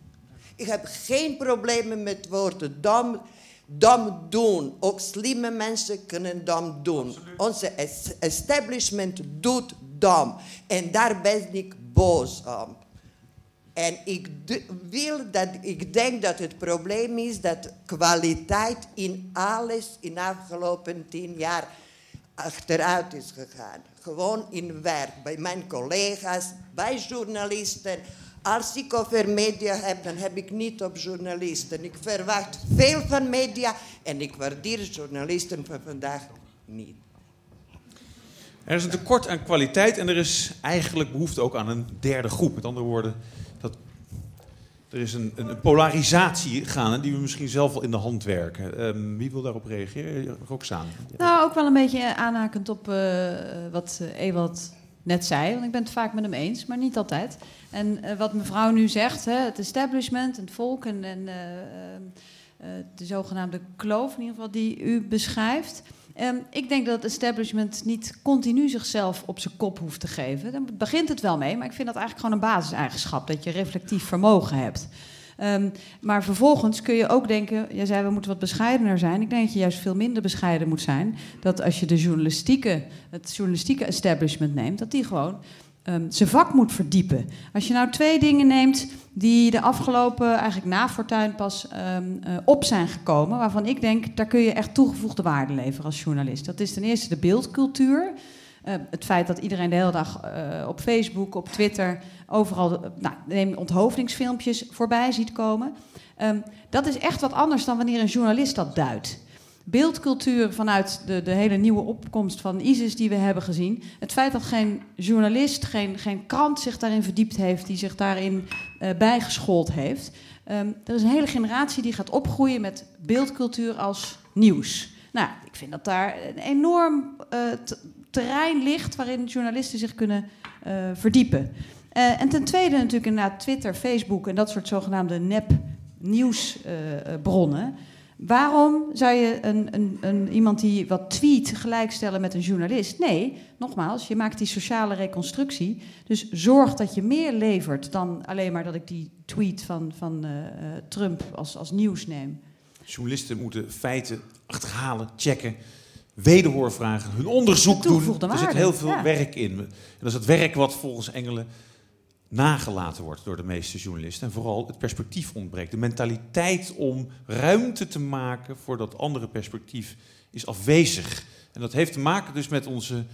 Ik heb geen problemen met woorden dom, dom doen. Ook slimme mensen kunnen dom doen. Onze establishment doet dom. En daar ben ik boos om. En ik wil dat, ik denk dat het probleem is dat kwaliteit in alles in de afgelopen tien jaar achteruit is gegaan. Gewoon in werk, bij mijn collega's, bij journalisten. Als ik over media heb, dan heb ik niet op journalisten. Ik verwacht veel van media en ik waardeer journalisten van vandaag niet. Er is een tekort aan kwaliteit en er is eigenlijk behoefte ook aan een derde groep. Met andere woorden, dat, er is een, een, polarisatie gaande die we misschien zelf wel in de hand werken. Ehm, wie wil daarop reageren? Roxane. Nou, ook wel een beetje aanhakend op eh, wat eh, Ewald net zei. Want ik ben het vaak met hem eens, maar niet altijd. En eh, wat mevrouw nu zegt, hè, het establishment, het volk en, en eh, eh, de zogenaamde kloof, in ieder geval, die u beschrijft. Ehm, ik denk dat het establishment niet continu zichzelf op zijn kop hoeft te geven. Daar begint het wel mee, maar ik vind dat eigenlijk gewoon een basiseigenschap. Dat je reflectief vermogen hebt. Ehm, maar vervolgens kun je ook denken, jij zei we moeten wat bescheidener zijn. Ik denk dat je juist veel minder bescheiden moet zijn. Dat als je de journalistieke, het journalistieke establishment neemt, dat die gewoon ehm, zijn vak moet verdiepen. Als je nou twee dingen neemt die de afgelopen, eigenlijk na Fortuin pas ehm, eh, op zijn gekomen, waarvan ik denk, daar kun je echt toegevoegde waarde leveren als journalist. Dat is ten eerste de beeldcultuur. Uh, het feit dat iedereen de hele dag uh, op Facebook, op Twitter, overal uh, nou, onthoofdingsfilmpjes voorbij ziet komen. Um, dat is echt wat anders dan wanneer een journalist dat duidt. Beeldcultuur vanuit de, de hele nieuwe opkomst van ISIS die we hebben gezien. Het feit dat geen journalist, geen, geen krant zich daarin verdiept heeft, die zich daarin bijgeschoold heeft. Um, er is een hele generatie die gaat opgroeien met beeldcultuur als nieuws. Nou, ik vind dat daar een enorm terrein ligt waarin journalisten zich kunnen uh, verdiepen. Uh, en ten tweede natuurlijk inderdaad Twitter, Facebook en dat soort zogenaamde nep-nieuwsbronnen. Uh, Waarom zou je een, een, een, iemand die wat tweet gelijkstellen met een journalist? Nee, nogmaals, je maakt die sociale reconstructie. Dus zorg dat je meer levert dan alleen maar dat ik die tweet van, van Trump als, als nieuws neem. Journalisten moeten feiten achterhalen, checken wederhoorvragen, hun onderzoek doen. Er zit heel veel ja. werk in. En dat is het werk wat volgens Engelen nagelaten wordt door de meeste journalisten. En vooral het perspectief ontbreekt. De mentaliteit om ruimte te maken voor dat andere perspectief is afwezig. En dat heeft te maken dus met onze,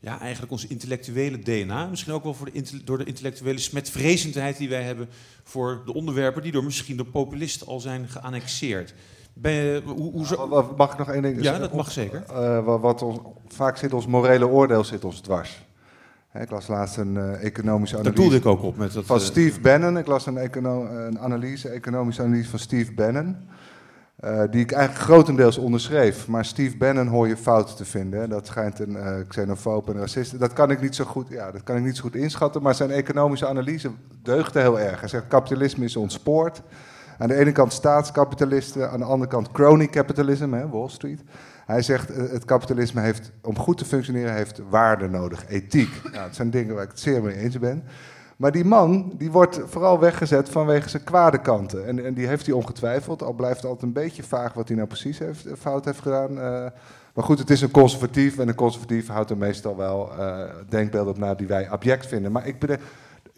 ja, eigenlijk onze intellectuele DNA. Misschien ook wel voor de, door de intellectuele smetvrezendheid die wij hebben voor de onderwerpen die door misschien door populisten al zijn geannexeerd. Je, hoe, hoe zo... Mag ik nog één ding Ja, dat mag zeker. Uh, wat, ons, vaak zit ons morele oordeel zit ons dwars. Ik las laatst een uh, economische analyse. Daar doelde ik ook op. Met dat, van uh, Steve Bannon. Ik las een, econo een analyse, economische analyse van Steve Bannon. Uh, die ik eigenlijk grotendeels onderschreef. Maar Steve Bannon hoor je fout te vinden. Hè. Dat schijnt een uh, xenofoob en racist. Dat kan ik niet zo goed, ja, dat kan ik niet zo goed inschatten. Maar zijn economische analyse deugde heel erg. Hij zegt kapitalisme is ontspoord. Aan de ene kant staatskapitalisten, aan de andere kant crony capitalism, hè, Wall Street. Hij zegt uh, het kapitalisme heeft, om goed te functioneren, heeft waarde nodig, ethiek. Nou, dat zijn dingen waar ik het zeer mee eens ben. Maar die man, die wordt vooral weggezet vanwege zijn kwade kanten. En, en die heeft hij ongetwijfeld, al blijft het altijd een beetje vaag wat hij nou precies heeft, fout heeft gedaan. Uh, maar goed, het is een conservatief en een conservatief houdt er meestal wel uh, denkbeelden op na die wij abject vinden. Maar ik bedoel,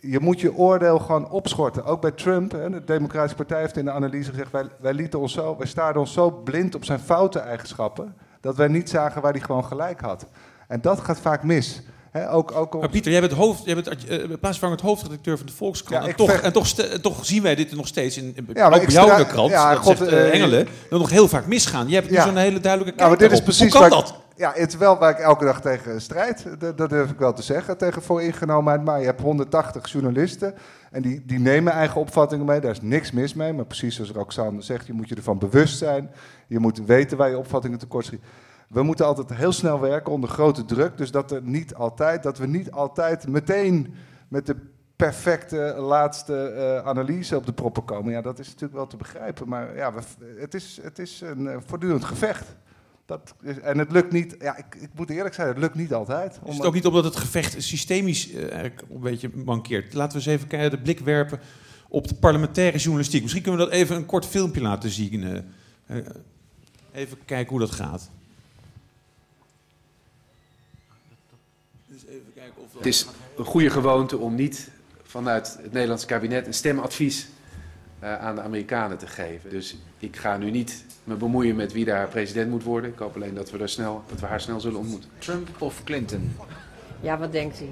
je moet je oordeel gewoon opschorten. Ook bij Trump, hè, de Democratische Partij heeft in de analyse gezegd... wij, wij, lieten ons zo, wij staarden ons zo blind op zijn foute eigenschappen... dat wij niet zagen waar hij gewoon gelijk had. En dat gaat vaak mis. He, ook, ook maar Pieter, jij bent, hoofd, jij bent uh, plaatsvervangend hoofdredacteur van de Volkskrant. Ja, en, toch, en, toch, en, toch, zien wij dit nog steeds in, in ja, ook bij jou in de krant, ja, God, zegt, uh, Engelen, dat nog heel vaak misgaan. Je hebt zo'n hele duidelijke kijk nou, dit is precies Hoe kan dat? Ja, het is wel waar ik elke dag tegen strijd, dat, dat durf ik wel te zeggen, tegen vooringenomenheid. Maar je hebt 180 journalisten en die, die nemen eigen opvattingen mee, daar is niks mis mee. Maar precies zoals Roxanne zegt, je moet je ervan bewust zijn. Je moet weten waar je opvattingen tekort schiet. We moeten altijd heel snel werken onder grote druk. Dus dat, er niet altijd, dat we niet altijd meteen met de perfecte laatste uh, analyse op de proppen komen. Ja, dat is natuurlijk wel te begrijpen. Maar ja, het, is, het is een uh, voortdurend gevecht. Dat is, en het lukt niet, ja, ik, ik, moet eerlijk zijn, het lukt niet altijd. Is het ook niet omdat het gevecht systemisch uh, eigenlijk een beetje mankeert? Laten we eens even kijken, de blik werpen op de parlementaire journalistiek. Misschien kunnen we dat even een kort filmpje laten zien. even kijken hoe dat gaat. Het is een goede gewoonte om niet vanuit het Nederlandse kabinet een stemadvies aan de Amerikanen te geven. Dus ik ga nu niet me bemoeien met wie daar president moet worden. Ik hoop alleen dat we, daar snel, dat we haar snel zullen ontmoeten. Trump of Clinton? Ja, wat denkt u?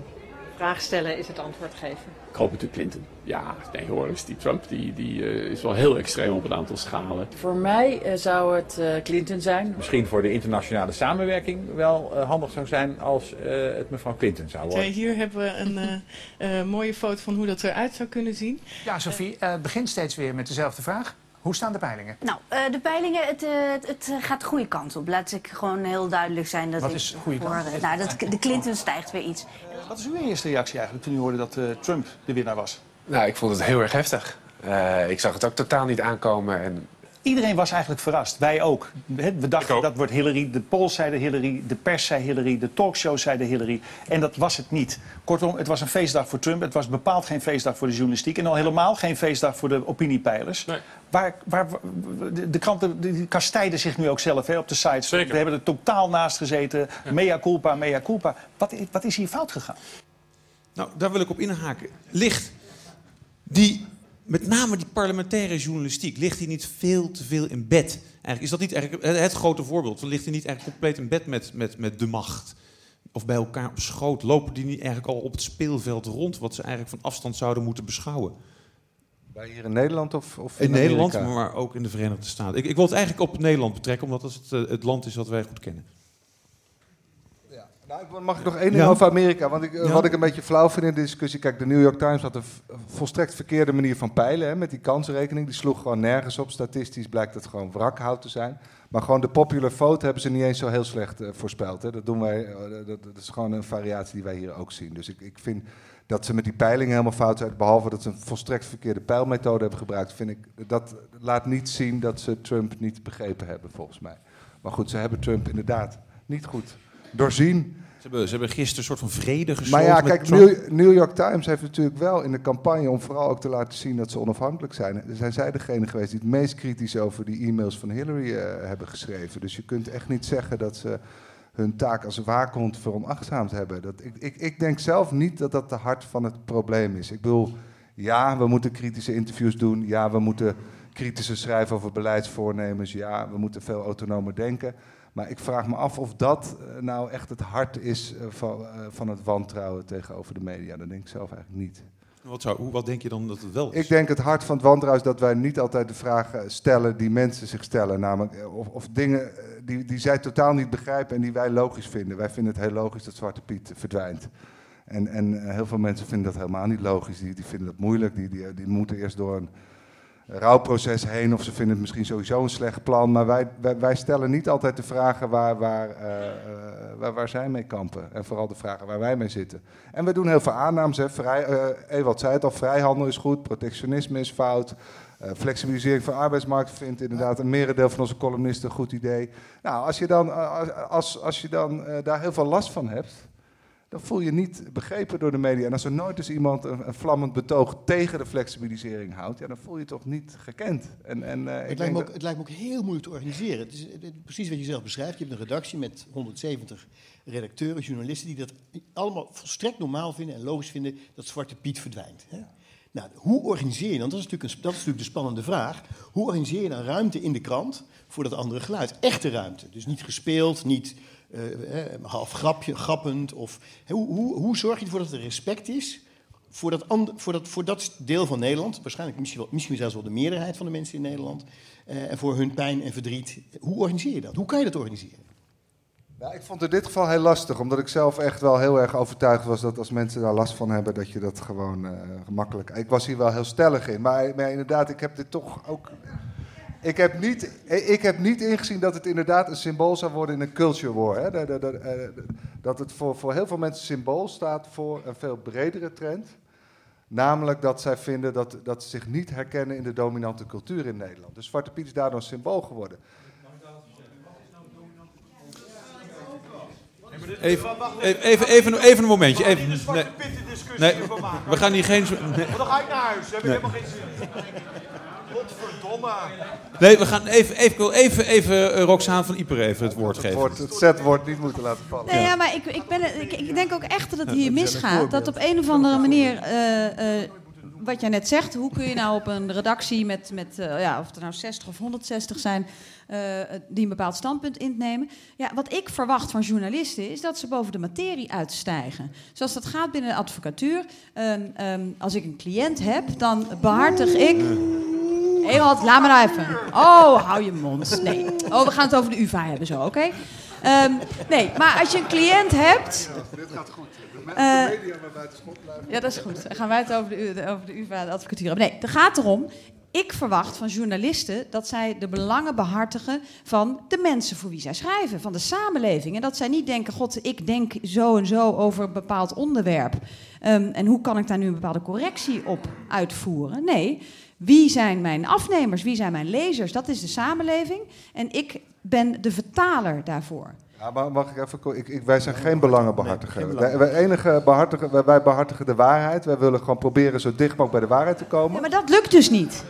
Vraag stellen is het antwoord geven. Ik hoop natuurlijk Clinton. Ja, nee hoor, is die Trump die, die uh, is wel heel extreem op een aantal schalen. Voor mij uh, zou het uh, Clinton zijn. Misschien voor de internationale samenwerking wel handig zou zijn als het mevrouw Clinton zou worden. Hier hebben we een mooie foto van hoe dat eruit zou kunnen zien. Ja, Sophie, het begint steeds weer met dezelfde vraag. Hoe staan de peilingen? Nou, uh, de peilingen, het, uh, het, het, gaat de goede kant op. Laat ik gewoon heel duidelijk zijn. Dat Wat is de goede voor, kant? Uh, nou, dat, de Clinton stijgt weer iets. Wat is uw eerste reactie eigenlijk toen u hoorde dat Trump de winnaar was? Nou, ik vond het heel erg heftig. ik zag het ook totaal niet aankomen. En Iedereen was eigenlijk verrast. Wij ook. We dachten dat wordt Hillary. De polls zeiden Hillary. De pers zei Hillary. De talkshows zeiden Hillary. En dat was het niet. Kortom, het was een feestdag voor Trump. Het was bepaald geen feestdag voor de journalistiek. En al helemaal geen feestdag voor de opiniepeilers. Nee. Waar, waar, de, kranten die kastijden zich nu ook zelf hè, op de sites. Zeker. We hebben er totaal naast gezeten. Mea culpa, mea culpa. Wat, wat is hier fout gegaan? Nou, daar wil ik op inhaken. Ligt die met name die parlementaire journalistiek, ligt hij niet veel te veel in bed? Eigenlijk, is dat niet eigenlijk het, grote voorbeeld? Ligt hij niet eigenlijk compleet in bed met, met, met de macht? Of bij elkaar op schoot? Lopen die niet eigenlijk al op het speelveld rond, wat ze eigenlijk van afstand zouden moeten beschouwen? Bij hier in Nederland of, of in, in Nederland, maar ook in de Verenigde Staten. Ik, ik wil het eigenlijk op Nederland betrekken, omdat dat het, uh, het land is dat wij goed kennen. Nou, ik- mag ik nog één ding Ja. over Amerika? Want ik, eh, Ja. wat ik een beetje flauw vind in de discussie... Kijk, de New York Times had een volstrekt verkeerde manier van peilen... Hè, met die kansrekening. Die sloeg gewoon nergens op. Statistisch blijkt het gewoon wrakhout te zijn. Maar gewoon de popular vote hebben ze niet eens zo heel slecht eh, voorspeld. Hè. Dat, doen wij, eh, dat, dat is gewoon een variatie die wij hier ook zien. Dus ik, ik vind dat ze met die peilingen helemaal fout zijn... behalve dat ze een volstrekt verkeerde peilmethode hebben gebruikt... vind ik, dat laat niet zien dat ze Trump niet begrepen hebben, volgens mij. Maar goed, ze hebben Trump inderdaad niet goed doorzien... Ze hebben, ze hebben gisteren een soort van vrede Maar gesloten ja, met kijk. New, New York Times heeft natuurlijk wel in de campagne om vooral ook te laten zien dat ze onafhankelijk zijn. Zijn zij degene geweest die het meest kritisch over die e-mails van Hillary eh, hebben geschreven. Dus je kunt echt niet zeggen dat ze hun taak als waakhond veronachtzaamd hebben. Dat, ik, ik, ik denk zelf niet dat dat de hart van het probleem is. Ik bedoel, ja, we moeten kritische interviews doen. Ja, we moeten kritische schrijven over beleidsvoornemens. Ja, we moeten veel autonomer denken. Maar ik vraag me af of dat eh, nou echt het hart is eh, van, eh, van het wantrouwen tegenover de media. Dat denk ik zelf eigenlijk niet. Wat, zou, wat denk je dan dat het wel is? Ik denk het hart van het wantrouwen is dat wij niet altijd de vragen stellen die mensen zich stellen. Namelijk, of, of dingen die, die zij totaal niet begrijpen en die wij logisch vinden. Wij vinden het heel logisch dat Zwarte Piet verdwijnt. En, en heel veel mensen vinden dat helemaal niet logisch. Die, die vinden dat moeilijk. Die, die, die moeten eerst door een rouwproces heen. Of ze vinden het misschien sowieso een slecht plan. Maar wij, wij, stellen niet altijd de vragen waar, waar, eh, eh, waar, waar zij mee kampen. En vooral de vragen waar wij mee zitten. En we doen heel veel aannames. Hè. Vrij, eh, Ewald zei het al, vrijhandel is goed, protectionisme is fout. flexibilisering van arbeidsmarkt vindt inderdaad een merendeel van onze columnisten een goed idee. Nou, als je dan, als, als je dan daar heel veel last van hebt, dan voel je niet begrepen door de media. En als er nooit eens iemand een, een vlammend betoog tegen de flexibilisering houdt, ja, dan voel je je toch niet gekend. En, en, ik Het lijkt, me ook, dat- het lijkt me ook heel moeilijk te organiseren. Het is precies wat je zelf beschrijft. Je hebt een redactie met 170 redacteuren, journalisten... die dat allemaal volstrekt normaal vinden en logisch vinden dat Zwarte Piet verdwijnt. Hè? Nou, hoe organiseer je dan? Dat is, natuurlijk een, dat is natuurlijk de spannende vraag. Hoe organiseer je dan ruimte in de krant voor dat andere geluid? Echte ruimte. Dus niet gespeeld, niet half grapje, grappend. Of, hoe, hoe, hoe zorg je ervoor dat er respect is voor dat, voor, dat, voor dat deel van Nederland, waarschijnlijk misschien, wel, misschien zelfs wel de meerderheid van de mensen in Nederland, eh, en voor hun pijn en verdriet. Hoe organiseer je dat? Hoe kan je dat organiseren? Ja, ik vond het in dit geval heel lastig, omdat ik zelf echt wel heel erg overtuigd was dat als mensen daar last van hebben, dat je dat gewoon eh, gemakkelijk. Ik was hier wel heel stellig in, maar, maar inderdaad, ik heb dit toch ook. Ik heb, niet, ik heb niet ingezien dat het inderdaad een symbool zou worden in een culture war. Hè? Dat, dat, dat, eh, dat het voor, voor heel veel mensen symbool staat voor een veel bredere trend. Namelijk dat zij vinden dat, dat ze zich niet herkennen in de dominante cultuur in Nederland. Dus Zwarte Piet is daardoor een symbool geworden. Even, even, even, even, even een momentje. Even, nee, nee, we gaan hier geen... Nee. dan ga ik naar huis. Heb ik Nee. helemaal geen zin Godverdomme. Nee, we gaan even, even, ik wil even, even eh, Roxane van Ieper even het woord Het, geven. woord, het zetwoord niet moeten laten vallen. Nee, ja, maar ik, ik, ben, het- ik, ik denk ook echt dat het hier misgaat. Dat op een of andere manier, eh, eh, wat jij net zegt, hoe kun je nou op een redactie met, met ja, of er nou 60 of 160 zijn, eh, die een bepaald standpunt innemen. Ja, wat ik verwacht van journalisten is dat ze boven de materie uitstijgen. Zoals dat gaat binnen de advocatuur. Ehm, ehm, als ik een cliënt heb, dan behartig ik. Ewald, laat me nou even. Oh, hou je mond. Nee. Oh, we gaan het over de UvA hebben zo, oké? Ehm, nee, maar als je een cliënt hebt... Dit gaat goed. Eh, de media maar buiten schot blijven. Ja, dat is goed. Dan gaan wij het over de- over de UvA, de advocatuur hebben. Nee, het gaat erom... Ik verwacht van journalisten dat zij de belangen behartigen van de mensen voor wie zij schrijven, van de samenleving. En dat zij niet denken, god, ik denk zo en zo over een bepaald onderwerp. Ehm, en hoe kan ik daar nu een bepaalde correctie op uitvoeren? Nee, wie zijn mijn afnemers, wie zijn mijn lezers? Dat is de samenleving. En ik ben de vertaler daarvoor. Ja, maar mag ik even... Ik, ik, wij zijn geen belangenbehartiger. wij, wij, enige behartigen, wij, wij behartigen de waarheid. Wij willen gewoon proberen zo dicht mogelijk bij de waarheid te komen. Ja, maar dat lukt dus niet.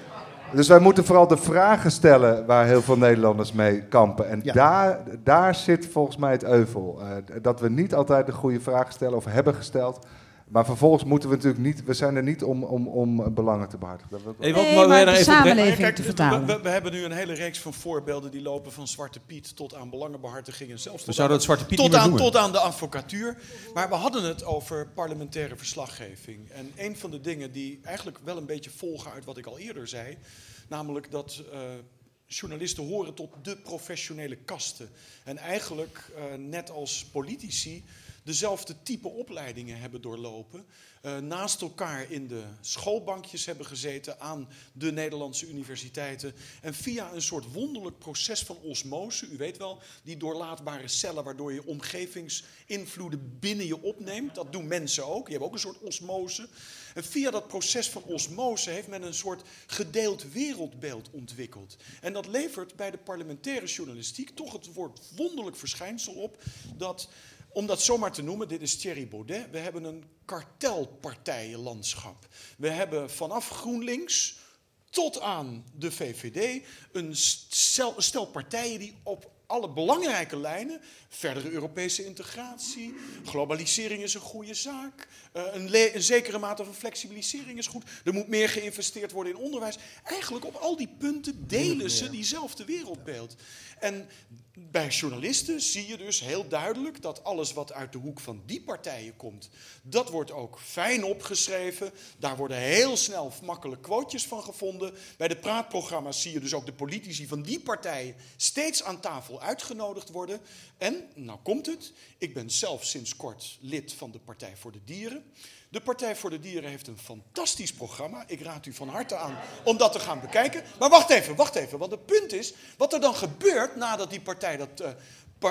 Dus wij moeten vooral de vragen stellen waar heel veel Nederlanders mee kampen. En Ja. daar, daar zit volgens mij het euvel. Eh, dat we niet altijd de goede vragen stellen of hebben gesteld. Maar vervolgens moeten we natuurlijk niet... We zijn er niet om, om, om belangen te behartigen. Dat wil ik wel- Hey, wat- Nee, maar de daar even samenleving te we, vertalen. we- we hebben nu een hele reeks van voorbeelden die lopen van Zwarte Piet tot aan belangenbehartiging en zelfs We tot, zouden aan, het Zwarte Piet tot, aan, tot aan de advocatuur. Maar we hadden het over parlementaire verslaggeving. En een van de dingen die eigenlijk wel een beetje volgen uit wat ik al eerder zei, namelijk dat eh, journalisten horen tot de professionele kasten. En eigenlijk, eh, net als politici, dezelfde type opleidingen hebben doorlopen. eh, naast elkaar in de schoolbankjes hebben gezeten aan de Nederlandse universiteiten. En via een soort wonderlijk proces van osmose, u weet wel, die doorlaatbare cellen waardoor je omgevingsinvloeden binnen je opneemt. Dat doen mensen ook, die hebben ook een soort osmose. En via dat proces van osmose heeft men een soort gedeeld wereldbeeld ontwikkeld. En dat levert bij de parlementaire journalistiek toch het woord wonderlijk verschijnsel op dat om dat zomaar te noemen, dit is Thierry Baudet. We hebben een kartelpartijenlandschap. We hebben vanaf GroenLinks tot aan de VVD een stel, stel partijen die op alle belangrijke lijnen, verdere Europese integratie, globalisering is een goede zaak, eh, een, een zekere mate van flexibilisering is goed, er moet meer geïnvesteerd worden in onderwijs. Eigenlijk op al die punten delen ze diezelfde wereldbeeld. En bij journalisten zie je dus heel duidelijk dat alles wat uit de hoek van die partijen komt, dat wordt ook fijn opgeschreven. Daar worden heel snel makkelijk quotejes van gevonden. Bij de praatprogramma's zie je dus ook de politici van die partijen steeds aan tafel uitgenodigd worden. En, nou komt het, ik ben zelf sinds kort lid van de Partij voor de Dieren. De Partij voor de Dieren heeft een fantastisch programma. Ik raad u van harte aan om dat te gaan bekijken. Maar wacht even, wacht even. Want het punt is, wat er dan gebeurt nadat die partij dat eh,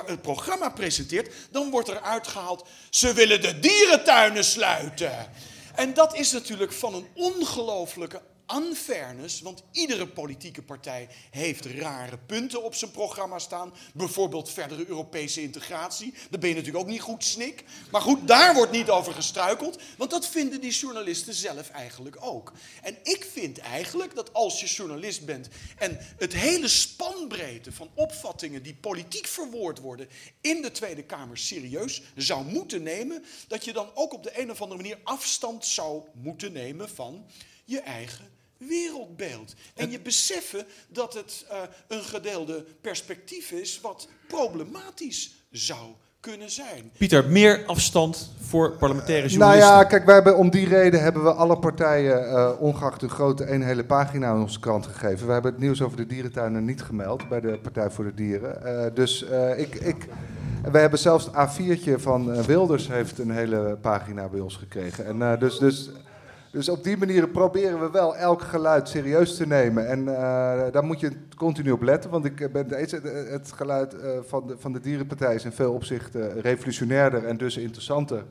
het programma presenteert, dan wordt er uitgehaald, ze willen de dierentuinen sluiten. En dat is natuurlijk van een ongelooflijke unfairness, want iedere politieke partij heeft rare punten op zijn programma staan. Bijvoorbeeld verdere Europese integratie. Daar ben je natuurlijk ook niet goed snik. Maar goed, daar wordt niet over gestruikeld, want dat vinden die journalisten zelf eigenlijk ook. En ik vind eigenlijk dat als je journalist bent en het hele spanbreedte van opvattingen die politiek verwoord worden in de Tweede Kamer serieus zou moeten nemen, dat je dan ook op de een of andere manier afstand zou moeten nemen van je eigen wereldbeeld. En je beseffen dat het eh, een gedeelde perspectief is wat problematisch zou kunnen zijn. Pieter, meer afstand voor parlementaire Nou journalisten. ja, kijk, wij hebben, om die reden hebben we alle partijen, eh, ongeacht de grootte, één hele pagina in onze krant gegeven. We hebben het nieuws over de dierentuinen niet gemeld bij de Partij voor de Dieren. Eh, dus eh, ik, ik, we hebben zelfs het A4'tje van Wilders heeft een hele pagina bij ons gekregen. En, eh, dus, dus, dus op die manier proberen we wel elk geluid serieus te nemen. En eh, daar moet je continu op letten, want ik ben deze, het geluid eh, van, de, van de Dierenpartij is in veel opzichten revolutionairder en dus interessanter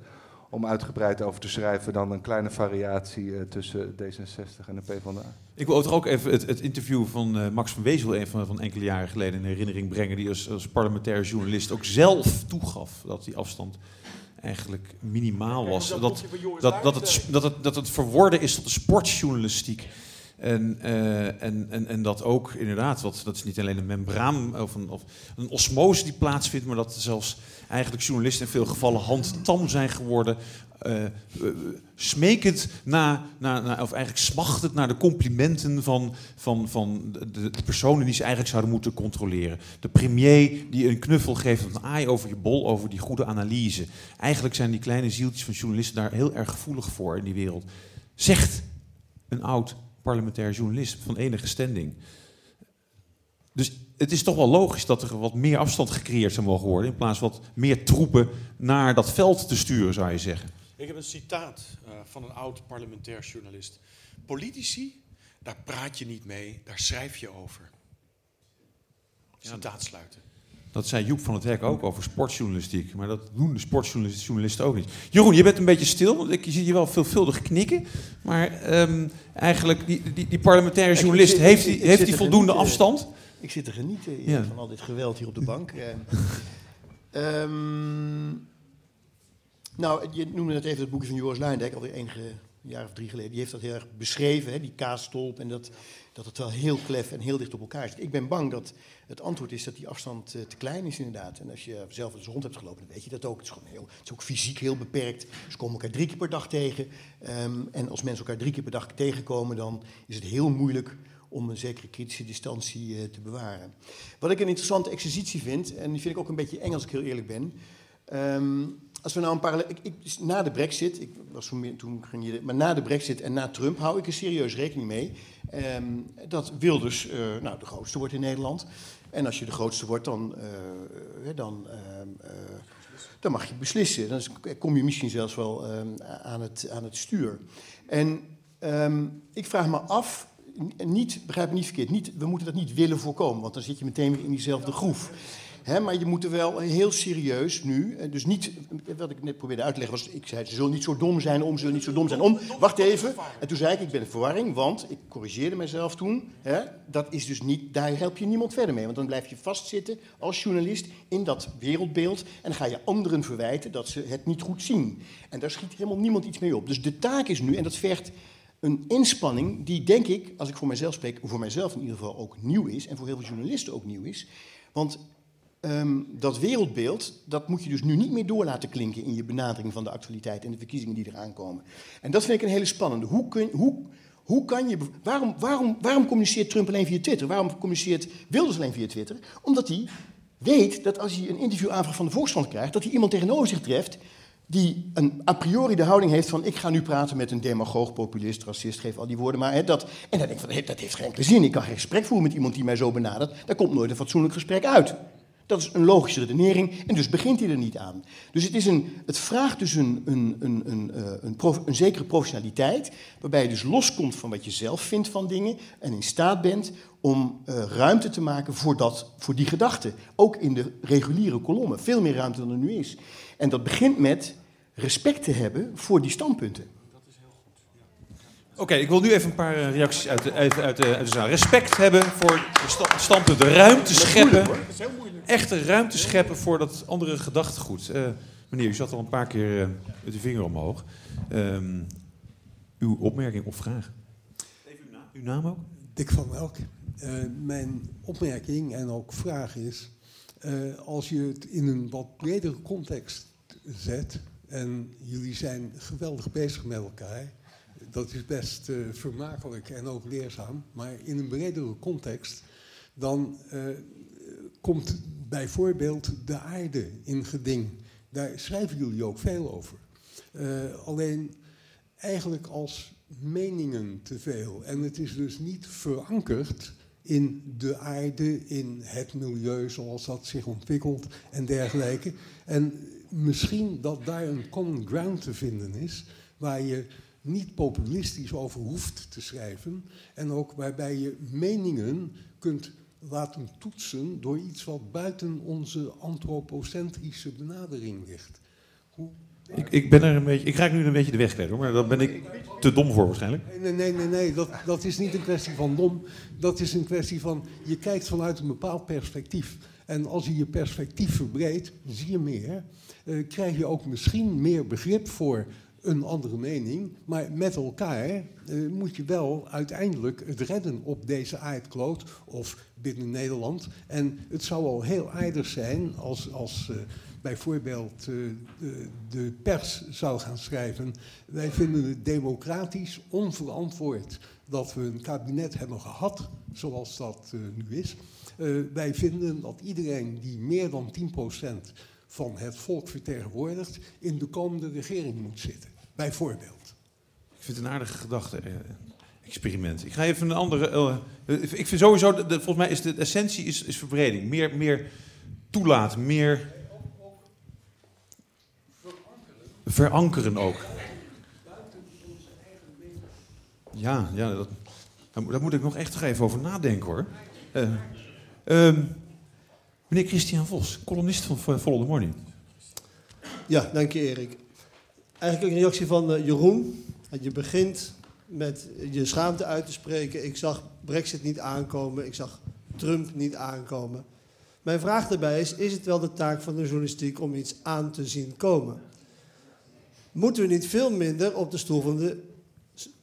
om uitgebreid over te schrijven dan een kleine variatie eh, tussen D66 en de PvdA. Ik wil ook even het, het interview van eh, Max van Wezel een van, van enkele jaren geleden in herinnering brengen. Die als, als parlementair journalist ook zelf toegaf dat die afstand eigenlijk minimaal was. dat Dat, dat, het, dat, het, dat het verworden is tot de sportjournalistiek. En, eh, en, en, en dat ook inderdaad, wat, dat is niet alleen een membraan of een, of een osmose die plaatsvindt, maar dat zelfs eigenlijk journalisten in veel gevallen handtam zijn geworden. eh, smekend na, na, na, of eigenlijk smachtend naar de complimenten van, van, van de, de personen die ze eigenlijk zouden moeten controleren. De premier die een knuffel geeft of een aai over je bol, over die goede analyse. Eigenlijk zijn die kleine zieltjes van journalisten daar heel erg gevoelig voor in die wereld. Zegt een oud parlementair journalist van enige standing. Dus het is toch wel logisch dat er wat meer afstand gecreëerd zou mogen worden. In plaats van wat meer troepen naar dat veld te sturen, zou je zeggen. Ik heb een citaat eh, van een oud parlementair journalist. Politici, daar praat je niet mee, daar schrijf je over. Citaat sluiten. Dat zei Joep van het Hek ook over sportjournalistiek. Maar dat doen de sportjournalisten ook niet. Jeroen, je bent een beetje stil, want ik zie je wel veelvuldig knikken. Maar ehm, eigenlijk, die, die, die parlementaire journalist, zit- heeft die, heeft die voldoende genieten. afstand? Ik zit te genieten Ja. van al dit geweld hier op de bank. <laughs> Eh, ehm, nou, je noemde net even het boekje van Joris Luijendijk, alweer enige jaar of drie geleden. Die heeft dat heel erg beschreven, hè, die kaasstolp. En dat, dat het wel heel klef en heel dicht op elkaar zit. Ik ben bang dat het antwoord is dat die afstand eh, te klein is inderdaad. En als je zelf eens rond hebt gelopen, dan weet je dat ook. Het is, gewoon heel, het is ook fysiek heel beperkt. Ze komen elkaar drie keer per dag tegen. Ehm, en als mensen elkaar drie keer per dag tegenkomen, dan is het heel moeilijk om een zekere kritische distantie eh, te bewaren. Wat ik een interessante exercitie vind, en die vind ik ook een beetje eng als ik heel eerlijk ben. Ehm, als we nou een parallel. Ik, ik, na de Brexit, ik was toen, toen ging maar na de Brexit en na Trump hou ik er serieus rekening mee ehm, dat Wilders eh, nou, de grootste wordt in Nederland. En als je de grootste wordt, dan, eh, dan, ehm, eh, dan mag je beslissen. Dan kom je misschien zelfs wel ehm, aan, het, aan het stuur. En ik vraag me af, niet, begrijp me niet verkeerd, niet, we moeten dat niet willen voorkomen, want dan zit je meteen in diezelfde groef. Maar je moet er wel heel serieus nu, eh, dus niet, wat ik net probeerde uit te leggen was, ik zei ze zullen niet zo dom zijn om, ze zullen niet zo dom zijn om. Wacht even, en toen zei ik, ik ben in verwarring, want ik corrigeerde mezelf toen, dat is dus niet, daar help je niemand verder mee, want dan blijf je vastzitten als journalist in dat wereldbeeld en dan ga je anderen verwijten dat ze het niet goed zien. En daar schiet helemaal niemand iets mee op. Dus de taak is nu, en dat vergt een inspanning die, denk ik, als ik voor mijzelf spreek, voor mijzelf in ieder geval ook nieuw is en voor heel veel journalisten ook nieuw is. Want ehm, dat wereldbeeld, dat moet je dus nu niet meer door laten klinken in je benadering van de actualiteit en de verkiezingen die eraan komen. En dat vind ik een hele spannende. Hoe kun, hoe, hoe kan je, waarom, waarom, waarom communiceert Trump alleen via Twitter? Waarom communiceert Wilders alleen via Twitter? Omdat hij weet dat als hij een interviewaanvraag van de Volkskrant krijgt, dat hij iemand tegenover zich treft die een, a priori de houding heeft van ik ga nu praten met een demagoog, populist, racist, geef al die woorden maar. Hè, dat, en dan denk ik van dat heeft geen zin. Ik kan geen gesprek voeren met iemand die mij zo benadert. Daar komt nooit een fatsoenlijk gesprek uit. Dat is een logische redenering en dus begint hij er niet aan. Dus het, is een, het vraagt dus een, een, een, een, eh, een, zekere professionaliteit, waarbij je dus loskomt van wat je zelf vindt van dingen en in staat bent om eh, ruimte te maken voor, dat, voor die gedachten. Ook in de reguliere kolommen, veel meer ruimte dan er nu is. En dat begint met respect te hebben voor die standpunten. Oké, ik wil nu even een paar eh, reacties uit de, uit, uit de, uit de zaal. Respect hebben voor de sta- standpunten, ruimte scheppen. Echte ruimte scheppen voor dat andere gedachtegoed. Eh, meneer, u zat al een paar keer eh, met uw vinger omhoog. Ehm, uw opmerking of vraag? Even uw naam, uw naam ook? Dick van Elk. Eh, mijn opmerking en ook vraag is, eh, als je het in een wat bredere context zet, en jullie zijn geweldig bezig met elkaar, dat is best eh, vermakelijk en ook leerzaam, maar in een bredere context, dan eh, komt bijvoorbeeld de aarde in geding. Daar schrijven jullie ook veel over. Eh, alleen eigenlijk als meningen te veel. En het is dus niet verankerd in de aarde, in het milieu zoals dat zich ontwikkelt en dergelijke. En misschien dat daar een common ground te vinden is, waar je niet populistisch over hoeft te schrijven en ook waarbij je meningen kunt laten toetsen door iets wat buiten onze antropocentrische benadering ligt. Hoe Ik, ik, ben er een beetje, ik raak nu een beetje de weg kwijt, hoor, maar daar ben ik te dom voor waarschijnlijk. Nee, nee, nee, nee. Dat, dat is niet een kwestie van dom. Dat is een kwestie van, je kijkt vanuit een bepaald perspectief. En als je je perspectief verbreedt, zie je meer. eh, krijg je ook misschien meer begrip voor een andere mening. Maar met elkaar eh, moet je wel uiteindelijk het redden op deze aardkloot of binnen Nederland. En het zou al heel aardig zijn als, als eh, bijvoorbeeld eh, de, de pers zou gaan schrijven. Wij vinden het democratisch onverantwoord dat we een kabinet hebben gehad zoals dat nu is. Wij vinden dat iedereen die meer dan 10% van het volk vertegenwoordigt in de komende regering moet zitten. Bijvoorbeeld. Ik vind het een aardige gedachte. eh, Experiment. Ik ga even een andere. eh, ik vind sowieso, de, de- volgens mij is de, essentie is, is verbreding. Meer, meer toelaten, meer. Verankeren ook. Ja, ja dat, daar, moet- daar moet ik nog echt nog even over nadenken hoor. Eh, ehm, meneer Christian Vos, columnist van Follow the Morning. Ja, dank je Erik. Eigenlijk een reactie van eh, Jeroen. Je begint met je schaamte uit te spreken. Ik zag Brexit niet aankomen, ik zag Trump niet aankomen. Mijn vraag daarbij is, is het wel de taak van de journalistiek om iets aan te zien komen? Moeten we niet veel minder op de stoel van de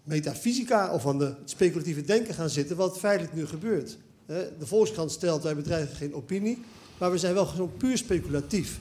metafysica of van de speculatieve denken gaan zitten, wat feitelijk nu gebeurt? De Volkskrant stelt, wij bedrijven geen opinie, maar we zijn wel gewoon puur speculatief.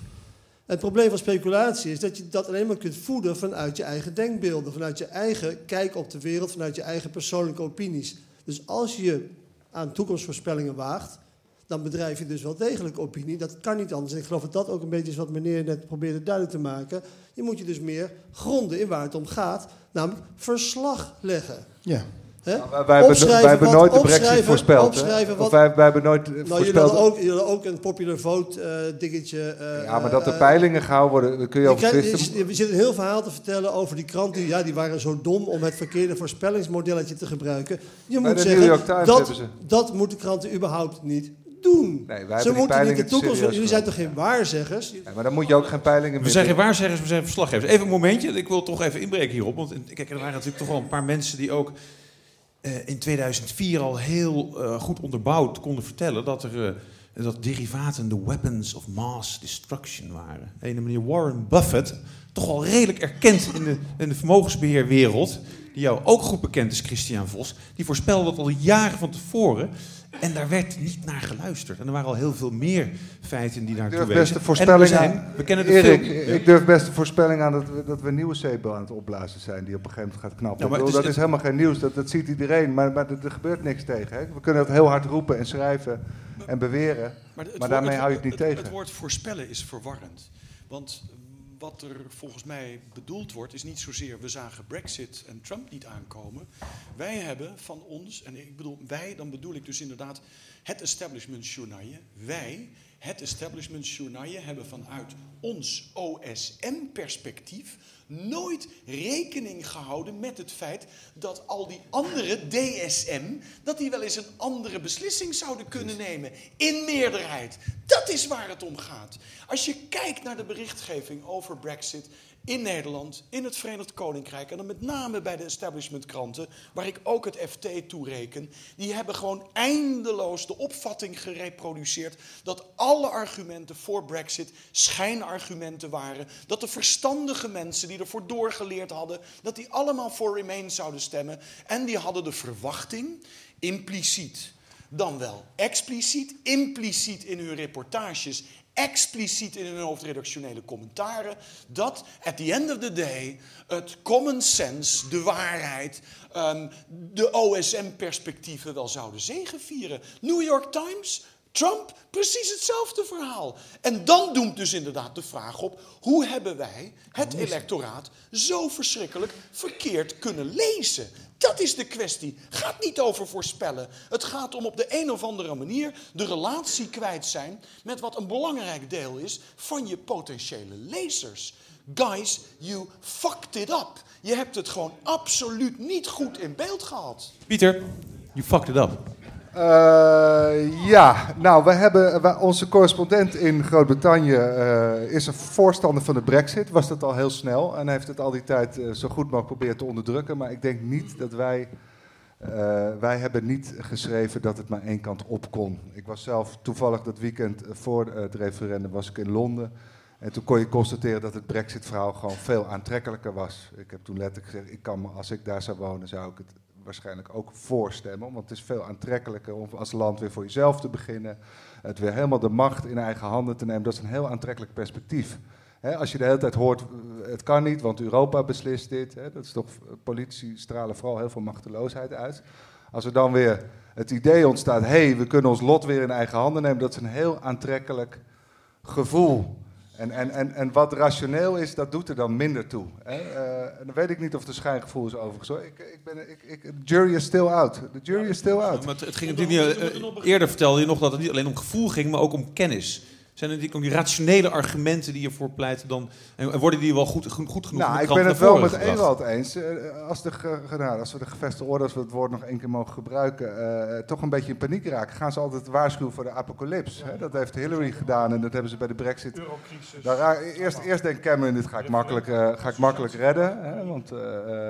Het probleem van speculatie is dat je dat alleen maar kunt voeden vanuit je eigen denkbeelden, vanuit je eigen kijk op de wereld, vanuit je eigen persoonlijke opinies. Dus als je aan toekomstvoorspellingen waagt, dan bedrijf je dus wel degelijk opinie. Dat kan niet anders. Ik geloof dat dat ook een beetje is wat meneer net probeerde duidelijk te maken. Je moet je dus meer gronden in waar het om gaat, namelijk verslag leggen. Ja. Hè? Nou, wij- wij hebben- wij hebben nooit de brexit opschrijven- voorspeld, opschrijven wat- wij- wij hebben nooit, eh, Nou, voorspeld- jullie hadden ook, jullie hadden ook een popular vote eh, dingetje. eh, Ja, maar dat er eh, peilingen gehouden worden, daar kun je je over twisten. je- je zit een heel verhaal te vertellen over die kranten. Ja, die waren zo dom om het verkeerde voorspellingsmodelletje te gebruiken. Je Bij moet de zeggen, New York Times dat, dat moeten kranten überhaupt niet doen. Nee, wij Ze hebben die moeten niet de toekomst... Jullie zijn toch geen waarzeggers? Ja, maar dan moet je ook geen peilingen We meer zijn geen waarzeggers, we zijn verslaggevers. Even een momentje, ik wil toch even inbreken hierop. Want kijk, er waren natuurlijk toch wel een paar mensen die ook eh, in 2004 al heel eh, goed onderbouwd konden vertellen dat er eh, dat derivaten de weapons of mass destruction waren. Een meneer Warren Buffett, toch al redelijk erkend in de, in de vermogensbeheerwereld, die jou ook goed bekend is, Christian Vos, die voorspelde dat al jaren van tevoren. En daar werd niet naar geluisterd. En er waren al heel veel meer feiten die daartoe wezen. best de En voorspelling we, zijn, aan. we kennen de Erik, film. ik durf best de voorspelling aan dat we, dat we een nieuwe zeepbel aan het opblazen zijn die op een gegeven moment gaat knappen. Bedoel, het dat is- is helemaal geen nieuws, dat, dat ziet iedereen, maar, maar er, er gebeurt niks tegen. Hè? We kunnen het heel hard roepen en schrijven en beweren, maar, het daarmee het- hou je het niet tegen. Het woord voorspellen is verwarrend. Want wat er volgens mij bedoeld wordt, is niet zozeer we zagen Brexit en Trump niet aankomen. Wij hebben van ons, en ik bedoel wij, dan bedoel ik dus inderdaad het establishment journaille. Wij, het establishment journaille, hebben vanuit ons OSM-perspectief nooit rekening gehouden met het feit dat al die andere DSM, dat die wel eens een andere beslissing zouden kunnen nemen. In meerderheid. Dat is waar het om gaat. Als je kijkt naar de berichtgeving over Brexit in Nederland, in het Verenigd Koninkrijk en dan met name bij de establishmentkranten, waar ik ook het FT toe reken, die hebben gewoon eindeloos de opvatting gereproduceerd dat alle argumenten voor Brexit schijnargumenten waren, dat de verstandige mensen die ervoor doorgeleerd hadden, dat die allemaal voor Remain zouden stemmen en die hadden de verwachting, impliciet, dan wel expliciet, impliciet in hun reportages, expliciet in hun hoofdredactionele commentaren, dat at the end of the day het common sense, de waarheid, ehm, de OSM-perspectieven wel zouden zegevieren. New York Times, Trump, precies hetzelfde verhaal. En dan doemt dus inderdaad de vraag op: hoe hebben wij het electoraat zo verschrikkelijk verkeerd kunnen lezen? Dat is de kwestie. Gaat niet over voorspellen. Het gaat om op de een of andere manier de relatie kwijt zijn met wat een belangrijk deel is van je potentiële lezers. Guys, you fucked it up. Je hebt het gewoon absoluut niet goed in beeld gehad. Pieter, you fucked it up. Eh, ja, nou, we hebben, we- onze correspondent in Groot-Brittannië eh, is een voorstander van de brexit. Was dat al heel snel en heeft het al die tijd eh, zo goed mogelijk proberen te onderdrukken. Maar ik denk niet dat wij, eh, wij hebben niet geschreven dat het maar één kant op kon. Ik was zelf toevallig dat weekend voor het referendum was ik in Londen. En toen kon je constateren dat het Brexit-verhaal gewoon veel aantrekkelijker was. Ik heb toen letterlijk gezegd, ik kan als ik daar zou wonen, zou ik het waarschijnlijk ook voorstemmen. Want het is veel aantrekkelijker om als land weer voor jezelf te beginnen. Het weer helemaal de macht in eigen handen te nemen. Dat is een heel aantrekkelijk perspectief. Als je de hele tijd hoort, eh, het kan niet, want Europa beslist dit. Dat is toch, politici stralen vooral heel veel machteloosheid uit. Als er dan weer het idee ontstaat, hé, hey, we kunnen ons lot weer in eigen handen nemen. Dat is een heel aantrekkelijk gevoel. En, en, en, en wat rationeel is, dat doet er dan minder toe. Hè? Uh, en dan weet ik niet of de schijngevoel is overigens. Hoor. Ik, ik ben, ik, ik, the jury is still out. The jury is still out. maar het, het ging natuurlijk niet, uh, eerder vertelde je nog dat het niet alleen om gevoel ging, maar ook om kennis. Zijn er natuurlijk ook die rationele argumenten die ervoor pleiten dan... En worden die wel goed, goed genoeg Nou, in ik ben het wel met? Ewald eens. Eh, Als de, nou, als we de gevestigde orde, als we het woord nog één keer mogen gebruiken, eh, toch een beetje in paniek raken, gaan ze altijd waarschuwen voor de apocalyps. Hè? Dat heeft Hillary gedaan en dat hebben ze bij de brexit. Daar ra- eerst, eerst denkt Cameron, dit ga ik makkelijk, eh, ga ik makkelijk redden. Hè? Want, eh,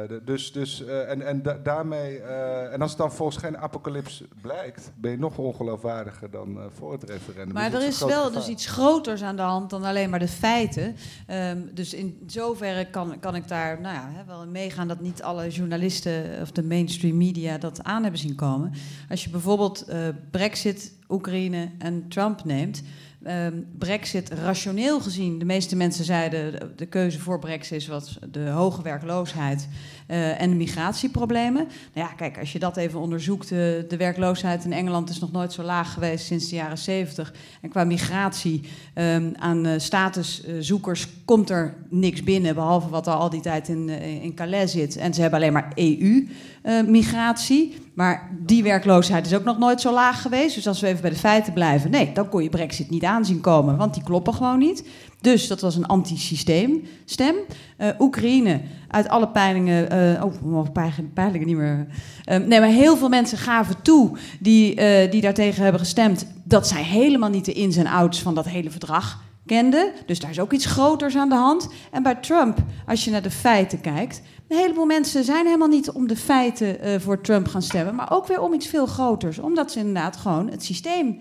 eh, de- dus, dus, eh, en, en da- daarmee, eh, en als het dan volgens geen apocalyps blijkt, ben je nog ongeloofwaardiger dan eh, voor het referendum. Maar Dus er is wel gevaar. dus iets groters aan de hand dan alleen maar de feiten. Ehm, dus in zoverre kan, kan ik daar nou ja, wel in meegaan dat niet alle journalisten of de mainstream media dat aan hebben zien komen. Als je bijvoorbeeld eh, Brexit, Oekraïne en Trump neemt. ehm, Brexit rationeel gezien, de meeste mensen zeiden de, de keuze voor Brexit was de hoge werkloosheid eh, en de migratieproblemen. Nou ja, kijk, als je dat even onderzoekt, eh, de werkloosheid in Engeland is nog nooit zo laag geweest sinds de jaren 70. En qua migratie ehm, aan eh, statuszoekers komt er niks binnen, behalve wat er al die tijd in, in Calais zit. En ze hebben alleen maar EU-migratie. maar die werkloosheid is ook nog nooit zo laag geweest. Dus als we even bij de feiten blijven, nee, dan kon je Brexit niet aanzien komen, want die kloppen gewoon niet. Dus dat was een anti-systeem stem. Eh, Oekraïne, uit alle peilingen, eh oh, peilingen, niet meer. Eh, nee, maar heel veel mensen gaven toe die, eh, die daartegen hebben gestemd, dat zij helemaal niet de ins en outs van dat hele verdrag kenden. Dus daar is ook iets groters aan de hand. En bij Trump, als je naar de feiten kijkt, een heleboel mensen zijn helemaal niet om de feiten voor Trump gaan stemmen, maar ook weer om iets veel groters. Omdat ze inderdaad gewoon het systeem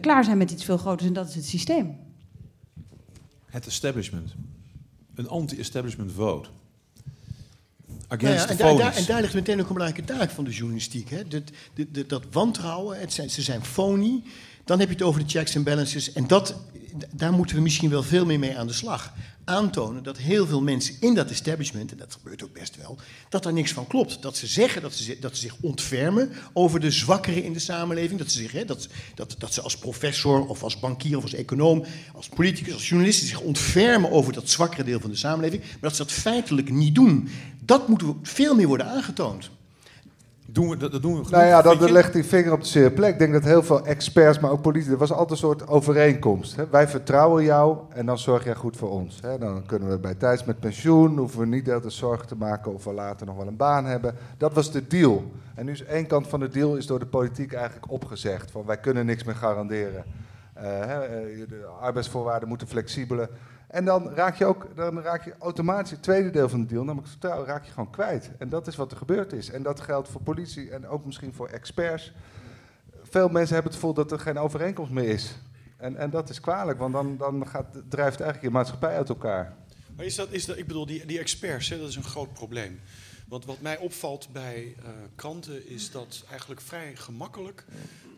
klaar zijn met iets veel groters en dat is het systeem. Het establishment. Een anti-establishment vote. Nou ja, Against en, en daar ligt meteen ook een belangrijke taak van de journalistiek. Hè? Dat, dat, dat, dat wantrouwen, het zijn, ze zijn phony. Dan heb je het over de checks en balances. En dat, daar moeten we misschien wel veel meer mee aan de slag. Aantonen dat heel veel mensen in dat establishment, en dat gebeurt ook best wel, dat daar niks van klopt. Dat ze zeggen dat ze, dat ze zich ontfermen over de zwakkeren in de samenleving. Dat ze, zich, hè, dat, dat, dat ze als professor of als bankier of als econoom, als politicus, als journalist zich ontfermen over dat zwakkere deel van de samenleving. Maar dat ze dat feitelijk niet doen. Dat moet veel meer worden aangetoond. Doen we, dat, dat doen we Nou ja, dat, legt die vinger op de zere plek. Ik denk dat heel veel experts, maar ook politici, er was altijd een soort overeenkomst. Hè? Wij vertrouwen jou en dan zorg jij goed voor ons. Hè? Dan kunnen we bij tijds met pensioen, hoeven we niet altijd zorgen te maken of we later nog wel een baan hebben. Dat was de deal. En nu is één kant van de deal is door de politiek eigenlijk opgezegd. Van wij kunnen niks meer garanderen. Eh, hè, eh, de arbeidsvoorwaarden moeten flexibeler. En dan raak je ook, dan raak je automatisch het tweede deel van de deal, namelijk het vertrouwen, raak je gewoon kwijt. En dat is wat er gebeurd is. En dat geldt voor politie en ook misschien voor experts. Veel mensen hebben het gevoel dat er geen overeenkomst meer is. En, en dat is kwalijk, want dan, dan gaat, drijft eigenlijk je maatschappij uit elkaar. Maar is dat, is dat, ik bedoel, die, die experts, hè, dat is een groot probleem. Want wat mij opvalt bij eh, kranten is dat eigenlijk vrij gemakkelijk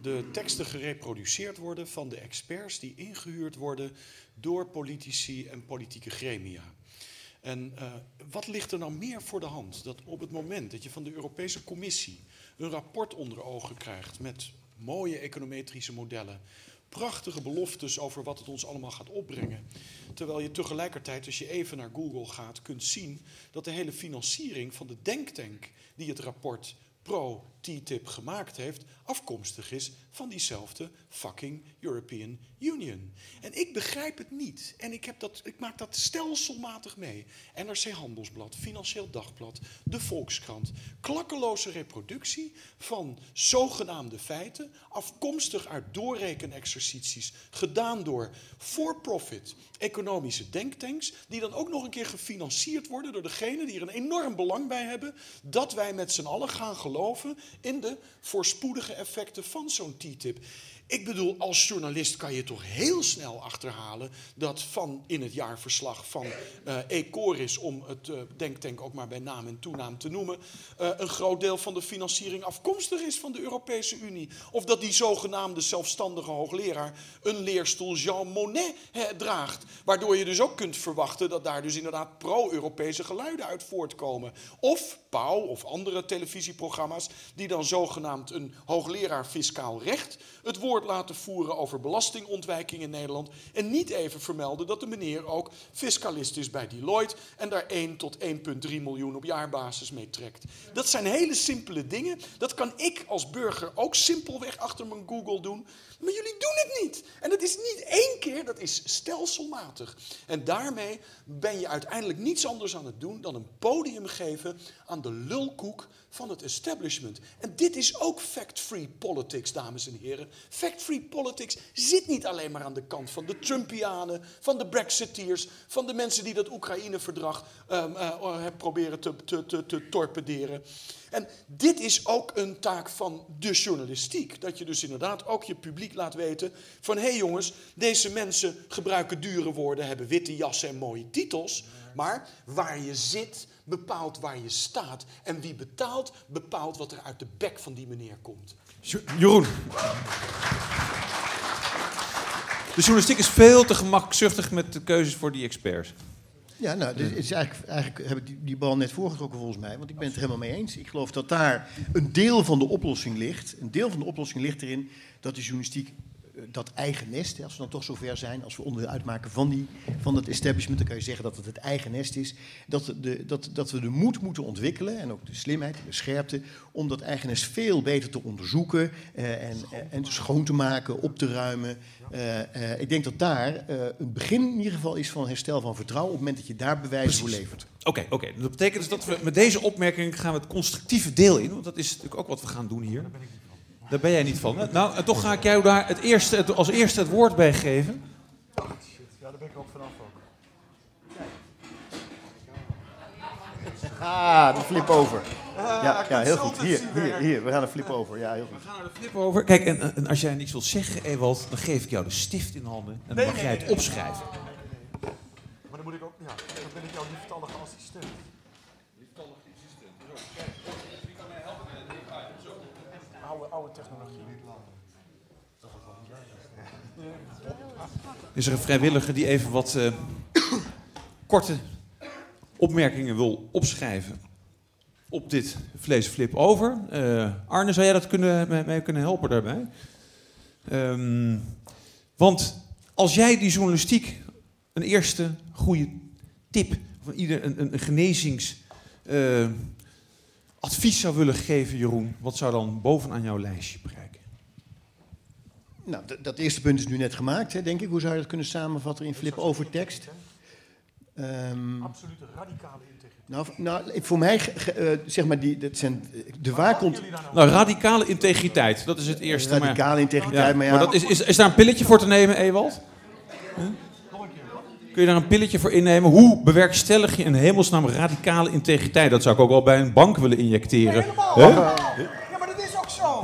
de teksten gereproduceerd worden van de experts die ingehuurd worden door politici en politieke gremia. En eh, wat ligt er nou meer voor de hand? Dat op het moment dat je van de Europese Commissie een rapport onder ogen krijgt met mooie econometrische modellen, prachtige beloftes over wat het ons allemaal gaat opbrengen. Terwijl je tegelijkertijd, als je even naar Google gaat, kunt zien dat de hele financiering van de denktank die het rapport pro-TTIP gemaakt heeft, afkomstig is van diezelfde fucking European Union. En ik begrijp het niet. En ik, heb dat, ik maak dat stelselmatig mee. NRC Handelsblad, Financieel Dagblad, De Volkskrant. Klakkeloze reproductie van zogenaamde feiten, afkomstig uit doorrekenexercities, gedaan door for-profit economische denktanks, die dan ook nog een keer gefinancierd worden door degenen die er een enorm belang bij hebben dat wij met z'n allen gaan geloven in de voorspoedige effecten van zo'n TTIP. Ik bedoel, als journalist kan je toch heel snel achterhalen dat van in het jaarverslag van uh, Ecoris, om het uh, denktank ook maar bij naam en toenaam te noemen, uh, een groot deel van de financiering afkomstig is van de Europese Unie. Of dat die zogenaamde zelfstandige hoogleraar een leerstoel Jean Monnet draagt. Waardoor je dus ook kunt verwachten dat daar dus inderdaad pro-Europese geluiden uit voortkomen. Of Pauw of andere televisieprogramma's die dan zogenaamd een hoogleraar fiscaal recht het woord laten voeren over belastingontwijking in Nederland. En niet even vermelden dat de meneer ook fiscalist is bij Deloitte en daar 1 tot 1,3 miljoen op jaarbasis mee trekt. Dat zijn hele simpele dingen. Dat kan ik als burger ook simpelweg achter mijn Google doen. Maar jullie doen het niet. En dat is niet één keer, dat is stelselmatig. En daarmee ben je uiteindelijk niets anders aan het doen dan een podium geven aan de lulkoek van het establishment. En dit is ook fact-free politics, dames en heren. Fact-free politics zit niet alleen maar aan de kant van de Trumpianen, van de Brexiteers, van de mensen die dat Oekraïne-verdrag um, proberen te, te, te, te torpederen. En dit is ook een taak van de journalistiek. Dat je dus inderdaad ook je publiek laat weten van... hé hey jongens, deze mensen gebruiken dure woorden, hebben witte jassen en mooie titels... maar waar je zit bepaalt waar je staat. En wie betaalt, bepaalt wat er uit de bek van die meneer komt. Jeroen. De journalistiek is veel te gemakzuchtig met de keuzes voor die experts. Ja, nou, dus is eigenlijk, eigenlijk heb ik die, die bal net voorgetrokken volgens mij, want ik ben het er helemaal mee eens. Ik geloof dat daar een deel van de oplossing ligt. Een deel van de oplossing ligt erin dat de journalistiek dat eigen nest, als we dan toch zover zijn, als we onderdeel uitmaken van, die, van dat establishment, dan kan je zeggen dat het het eigen nest is. Dat, de, dat, dat we de moed moeten ontwikkelen en ook de slimheid, de scherpte, om dat eigen nest veel beter te onderzoeken eh, en, en schoon te maken, op te ruimen. Uh, ik denk dat daar uh, een begin in ieder geval is van herstel van vertrouwen op het moment dat je daar bewijs voor levert. Oké, okay, oké. Okay. Dat betekent dus dat we met deze opmerking gaan we het constructieve deel in, want dat is natuurlijk ook wat we gaan doen hier. Daar ben jij niet van. Hè? Nou, en toch ga ik jou daar het eerste, het, als eerste het woord bij geven. Ja, daar ben ik ook vanaf ook. Ah, de flip over. Ja, ja, heel goed. Hier, hier, hier. We gaan een flip over. Ja, heel goed. We gaan er een flip over. Kijk, en, en als jij niks wilt zeggen, Ewald, dan geef ik jou de stift in handen. En dan mag jij het opschrijven. Maar dan moet ik ook, ja, dan ben ik jouw lieftallige assistent. Lieftallige assistent. Zo, kijk. Wie kan mij helpen met dit item? Zo. Oude, technologie. Is er een vrijwilliger die even wat uh, <coughs> korte opmerkingen wil opschrijven op dit vleesflip over? Uh, Arne, zou jij dat kunnen, mij, kunnen helpen daarbij? Um, want als jij die journalistiek een eerste goede tip, ieder een, een, een genezingsadvies uh, zou willen geven, Jeroen, wat zou dan bovenaan jouw lijstje prijken? Nou, dat eerste punt is nu net gemaakt, hè, denk ik. Hoe zou je dat kunnen samenvatten in flip over tekst? Um, Absolute radicale integriteit. Nou, nou, voor mij, uh, zeg maar, die, dat zijn de waarkont. Nou, radicale integriteit, dat is het eerste. Radicale maar, integriteit, ja, maar ja. Maar dat is, is, is daar een pilletje voor te nemen, Ewald? Huh? Kun je daar een pilletje voor innemen? Hoe bewerkstellig je een hemelsnaam radicale integriteit? Dat zou ik ook wel bij een bank willen injecteren. Huh?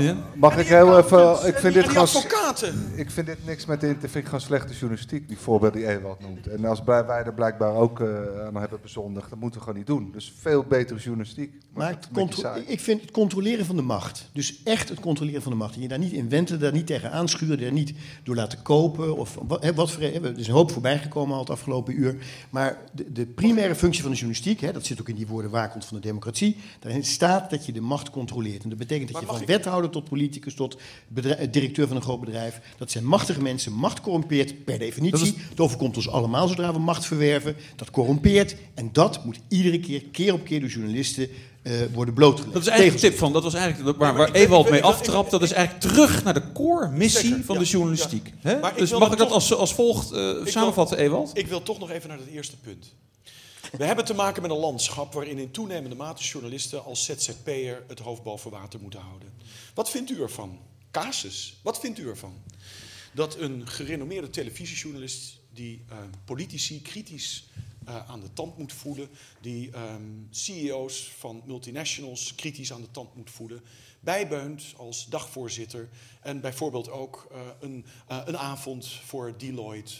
Ja? Mag ik heel even... Ik vind, dit advocaten. ik vind dit niks met de... Ik vind gewoon slechte journalistiek, die voorbeeld die Ewald noemt. En als wij er blijkbaar ook uh, aan hebben bezondigd, dat moeten we gewoon niet doen. Dus veel betere journalistiek. Maar het ik vind het controleren van de macht. Dus echt het controleren van de macht. En je daar niet in wenten, daar niet tegen aanschuren, daar niet door laten kopen. Of wat, hè, wat voor, hè, er is een hoop voorbij gekomen al het afgelopen uur. Maar de, de primaire functie van de journalistiek, hè, dat zit ook in die woorden waakhond van de democratie. Daarin staat dat je de macht controleert. En dat betekent dat je van wethouder tot politicus tot bedrijf, directeur van een groot bedrijf. Dat zijn machtige mensen. Macht corrompeert per definitie. Is... Het overkomt ons allemaal zodra we macht verwerven. Dat corrompeert. En dat moet iedere keer, keer op keer door journalisten uh, worden blootgelegd. Dat is eigenlijk de tip van. Dat was eigenlijk waar, waar Ewald mee aftrapt. Dat is eigenlijk terug naar de core missie van de journalistiek. Ja. Dus mag ik dat als, als volgt uh, samenvatten, wil, Ewald? Ik wil toch nog even naar het eerste punt. We hebben te maken met een landschap waarin in toenemende mate journalisten als ZZP'er het hoofd boven water moeten houden. Wat vindt u ervan? Casus, wat vindt u ervan? Dat een gerenommeerde televisiejournalist die uh, politici kritisch uh, aan de tand moet voelen, die um, CEO's van multinationals kritisch aan de tand moet voelen, bijbeunt als dagvoorzitter en bijvoorbeeld ook uh, een, een avond voor Deloitte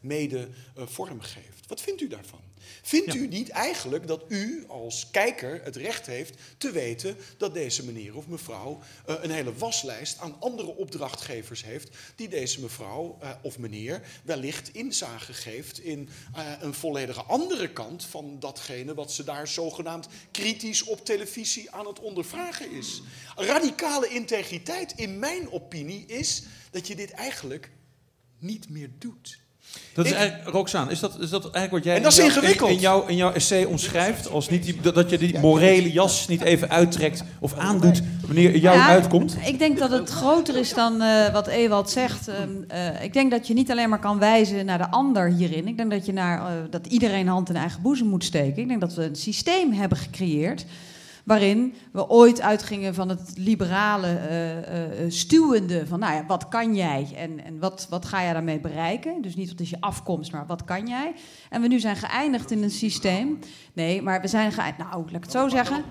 mede vormgeeft. Wat vindt u daarvan? Vindt ja. u niet eigenlijk dat u als kijker het recht heeft te weten dat deze meneer of mevrouw uh, een hele waslijst aan andere opdrachtgevers heeft die deze mevrouw uh, of meneer wellicht inzage geeft in uh, een volledige andere kant van datgene wat ze daar zogenaamd kritisch op televisie aan het ondervragen is? Radicale integriteit, in mijn opinie, is dat je dit eigenlijk niet meer doet. Dat is eigenlijk, Roxaan, is dat, is dat eigenlijk wat jij En dat is in, jouw, ingewikkeld. in, in jouw, in jouw essay omschrijft? Als niet die, dat, je die morele jas niet even uittrekt of aandoet wanneer jou Ja, uitkomt? Ik denk dat het groter is dan eh, wat Ewald zegt. Ehm, eh, ik denk dat je niet alleen maar kan wijzen naar de ander hierin. Ik denk dat, je naar, eh, dat iedereen hand in eigen boezem moet steken. Ik denk dat we een systeem hebben gecreëerd waarin we ooit uitgingen van het liberale, eh, eh, stuwende van, nou ja, wat kan jij en, en wat, wat ga je daarmee bereiken? Dus niet wat is je afkomst, maar wat kan jij? En we nu zijn geëindigd in een systeem. Nee, maar we zijn geëindigd, nou, laat ik het zo zeggen.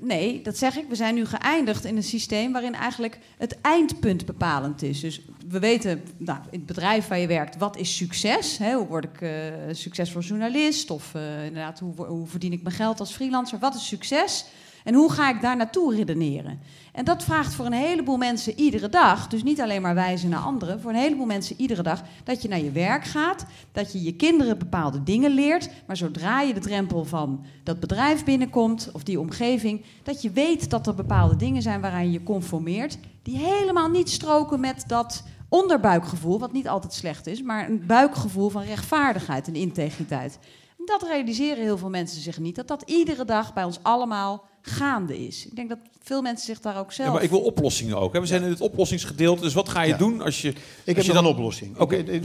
Nee, dat zeg ik. We zijn nu geëindigd in een systeem waarin eigenlijk het eindpunt bepalend is. Dus we weten nou, in het bedrijf waar je werkt, wat is succes? Hè? Hoe word ik eh, succesvol journalist? Of eh, inderdaad, hoe, hoe verdien ik mijn geld als freelancer? Wat is succes? En hoe ga ik daar naartoe redeneren? En dat vraagt voor een heleboel mensen iedere dag, dus niet alleen maar wijzen naar anderen, voor een heleboel mensen iedere dag, dat je naar je werk gaat, dat je je kinderen bepaalde dingen leert, maar zodra je de drempel van dat bedrijf binnenkomt of die omgeving, dat je weet dat er bepaalde dingen zijn waaraan je je conformeert, die helemaal niet stroken met dat onderbuikgevoel, wat niet altijd slecht is, maar een buikgevoel van rechtvaardigheid en integriteit. Dat realiseren heel veel mensen zich niet, dat dat iedere dag bij ons allemaal gaande is. Ik denk dat veel mensen zich daar ook zelf... Ja, maar ik wil oplossingen ook. Hè. We zijn in het oplossingsgedeelte, dus wat ga je Ja. doen als je... Ik als heb je dan- een oplossing. Oké,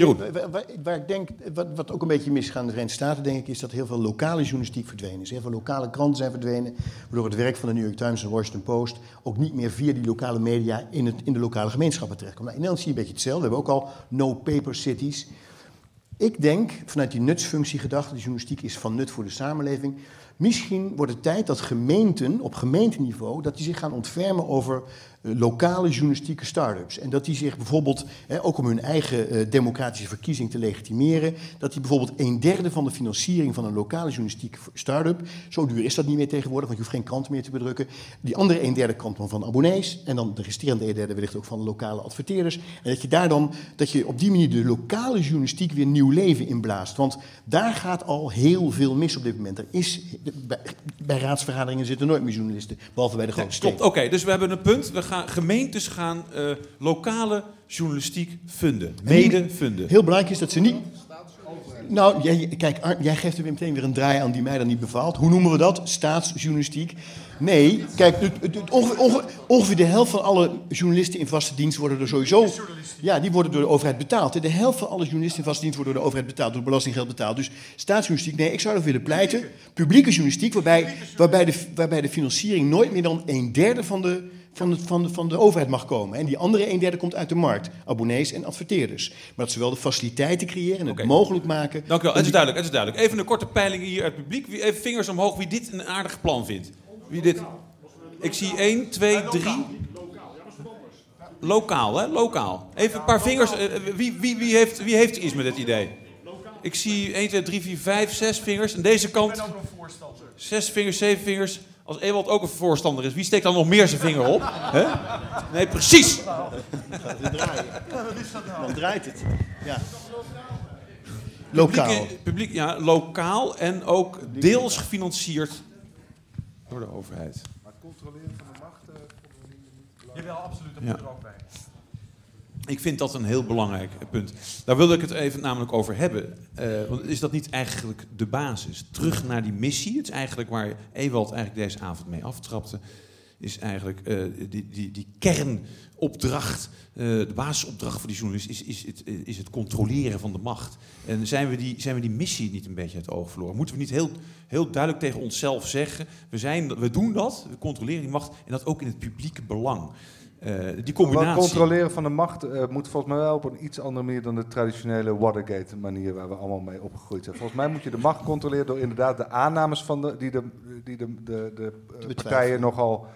waar- waar ik denk, wat, wat ook een beetje misgaat in de Verenigde Staten, denk ik, is dat heel veel lokale journalistiek verdwenen is. Heel veel lokale kranten zijn verdwenen, waardoor het werk van de New York Times en de Washington Post ook niet meer via die lokale media in, het, in de lokale gemeenschappen terechtkomt. Nou, in Nederland zie je een beetje hetzelfde. We hebben ook al no-paper cities. Ik denk, vanuit die nutsfunctie gedacht, de journalistiek is van nut voor de samenleving. Misschien wordt het tijd dat gemeenten, op gemeenteniveau, dat die zich gaan ontfermen over lokale journalistieke start-ups. En dat die zich bijvoorbeeld, hè, ook om hun eigen eh, democratische verkiezing te legitimeren, dat die bijvoorbeeld een derde van de financiering van een lokale journalistieke start-up, zo duur is dat niet meer tegenwoordig, want je hoeft geen krant meer te bedrukken, die andere een derde komt dan van abonnees en dan de resterende een derde wellicht ook van de lokale adverteerders. En dat je daar dan, dat je op die manier de lokale journalistiek weer nieuw leven inblaast. Want daar gaat al heel veel mis op dit moment. Er is, bij, bij raadsvergaderingen zitten nooit meer journalisten, behalve bij de grote steden. Klopt, oké. dus we hebben een punt. We gaan, gemeentes gaan eh, lokale journalistiek funden. Mede funden. Heel belangrijk is dat ze niet. Nou, jij, kijk, Ar- jij geeft er weer meteen weer een draai aan die mij dan niet bevalt. Hoe noemen we dat? Staatsjournalistiek. Nee, kijk, het- het- het- ongeveer, ongeveer- ongeveer de helft van alle journalisten in vaste dienst worden er sowieso. Ja, die worden door de overheid betaald. De helft van alle journalisten in vaste dienst worden door de overheid betaald, door belastinggeld betaald. Dus staatsjournalistiek, nee, ik zou ervoor willen pleiten. Publieke journalistiek, waarbij, waarbij, de, waarbij de financiering nooit meer dan een derde van de, van, de, van, de, van de overheid mag komen. En die andere een derde komt uit de markt, abonnees en adverteerders. Maar dat ze wel de faciliteiten creëren en het mogelijk maken. Dank u wel, het is duidelijk, het is duidelijk. Even een korte peiling hier uit het publiek. Wie, even vingers omhoog wie dit een aardig plan vindt. Wie dit... Ik zie 1, 2, 3. Lokaal, hè? Lokaal. Even een paar vingers. eh, eh, Wie, wie, wie, heeft, wie heeft iets met dit idee? Ik zie 1, 2, 3, 4, 5, 6 vingers. Aan deze kant. 6 vingers, 7 vingers. Als Ewald ook een voorstander is, wie steekt dan nog meer zijn vinger op? Hè? Nee, precies. Dan draaien. Dan draait het. Ja. Lokaal. Publiek, publiek, ja, lokaal en ook deels gefinancierd door de overheid. Maar het controleren van de macht... eh, Jawel, absoluut. Dat moet er ook bij. Ik vind dat een heel belangrijk punt. Daar wilde ik het even namelijk over hebben. Eh, want is dat niet eigenlijk de basis? Terug naar die missie. Het is eigenlijk waar Ewald eigenlijk deze avond mee aftrapte. Is eigenlijk eh, die, die, die kernopdracht, eh, de basisopdracht voor die journalist, is, is, het, is het controleren van de macht. En zijn we, die, zijn we die missie niet een beetje uit het oog verloren? Moeten we niet heel, heel duidelijk tegen onszelf zeggen: we, zijn, we doen dat, we controleren die macht en dat ook in het publieke belang? Eh, die Maar combinatie. controleren van de macht eh, moet volgens mij wel op een iets andere manier dan de traditionele Watergate manier waar we allemaal mee opgegroeid zijn. Volgens mij moet je de macht controleren door inderdaad de aannames van de, die de, die de, de, de, eh, partijen nogal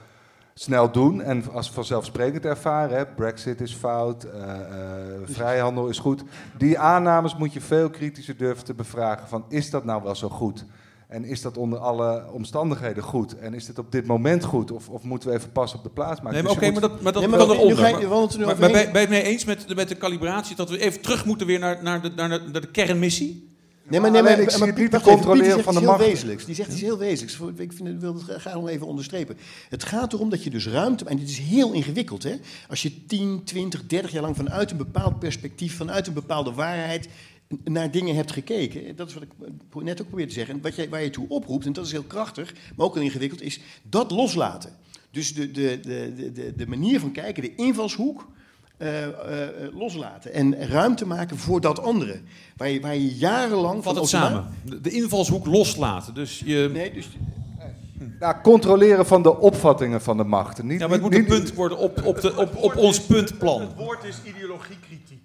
snel doen en als vanzelfsprekend ervaren. Hè, Brexit is fout, eh, eh, vrijhandel is goed. Die aannames moet je veel kritischer durven te bevragen van is dat nou wel zo goed? En is dat onder alle omstandigheden goed? En is dit op dit moment goed? Of, of moeten we even pas op de plaats maken? Nee, maar Dus je oké, maar dat, maar dat Nee, maar kan eronder. ga je- Maar- maar ben, ben je het mee eens met, de- met de calibratie dat we even terug moeten weer naar, naar, de, naar, de, naar de kernmissie? Nee, maar, nee, maar, Alleen ik maar, maar niet controleren die van de macht. heel wezenlijks. Die zegt iets heel wezenlijks. Ik vind, ik wil het graag nog even onderstrepen. Het gaat erom dat je dus ruimte... En dit is heel ingewikkeld, hè. Als je 10, 20, 30 jaar lang vanuit een bepaald perspectief... vanuit een bepaalde waarheid naar dingen hebt gekeken. Dat is wat ik net ook probeer te zeggen. En wat jij, waar je toe oproept, en dat is heel krachtig... maar ook heel ingewikkeld, is dat loslaten. Dus de, de, de, de- de, manier van kijken, de invalshoek... eh, eh, loslaten en ruimte maken voor dat andere. Waar je, waar je jarenlang... Vat het samen. De, de invalshoek loslaten. Dus je... Nee, dus... Nou, controleren van de opvattingen van de macht. Niet, Ja, maar het moet niet- een punt worden op, op, de, op, op ons puntplan. Het woord is ideologiekritiek.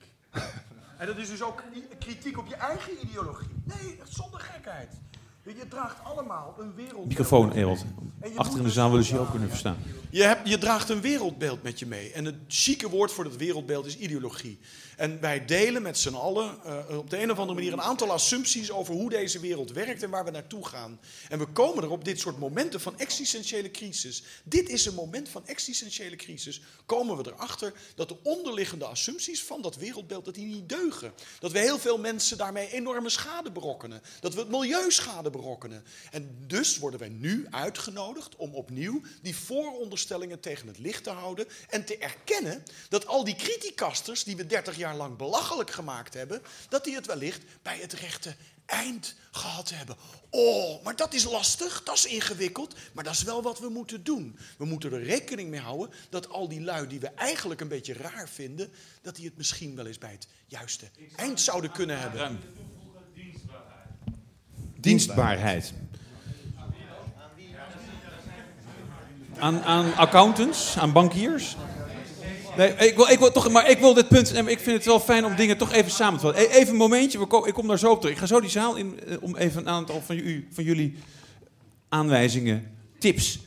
En dat is dus ook kritiek op je eigen ideologie. Nee, zonder gekheid. Je draagt allemaal een wereldbeeld. Microfoon, Ewald. Je Achter in de zaal willen ze je ook kunnen verstaan. Je, hebt, je draagt een wereldbeeld met je mee. En het chique woord voor dat wereldbeeld is ideologie. En wij delen met z'n allen eh, op de een of andere manier een aantal assumpties over hoe deze wereld werkt en waar we naartoe gaan. En we komen er op dit soort momenten van existentiële crisis. Dit is een moment van existentiële crisis. Komen we erachter dat de onderliggende assumpties van dat wereldbeeld dat die niet deugen. Dat we heel veel mensen daarmee enorme schade berokkenen. Dat we het milieu schade berokkenen. En dus worden wij nu uitgenodigd om opnieuw die vooronderstellingen tegen het licht te houden. En te erkennen dat al die criticasters die we 30 jaar lang belachelijk gemaakt hebben, dat die het wellicht bij het rechte eind gehad hebben. Oh, maar dat is lastig, dat is ingewikkeld, maar dat is wel wat we moeten doen. We moeten er rekening mee houden dat al die lui die we eigenlijk een beetje raar vinden, dat die het misschien wel eens bij het juiste eind zouden kunnen hebben. Dienstbaarheid. Aan, aan accountants, aan bankiers. Nee, ik wil, ik wil toch, maar ik wil dit punt. Ik vind het wel fijn om dingen toch even samen te vatten. E- Even een momentje, we ko- ik kom daar zo op terug. Ik ga zo die zaal in eh, om even een aantal van, u, van jullie aanwijzingen, tips,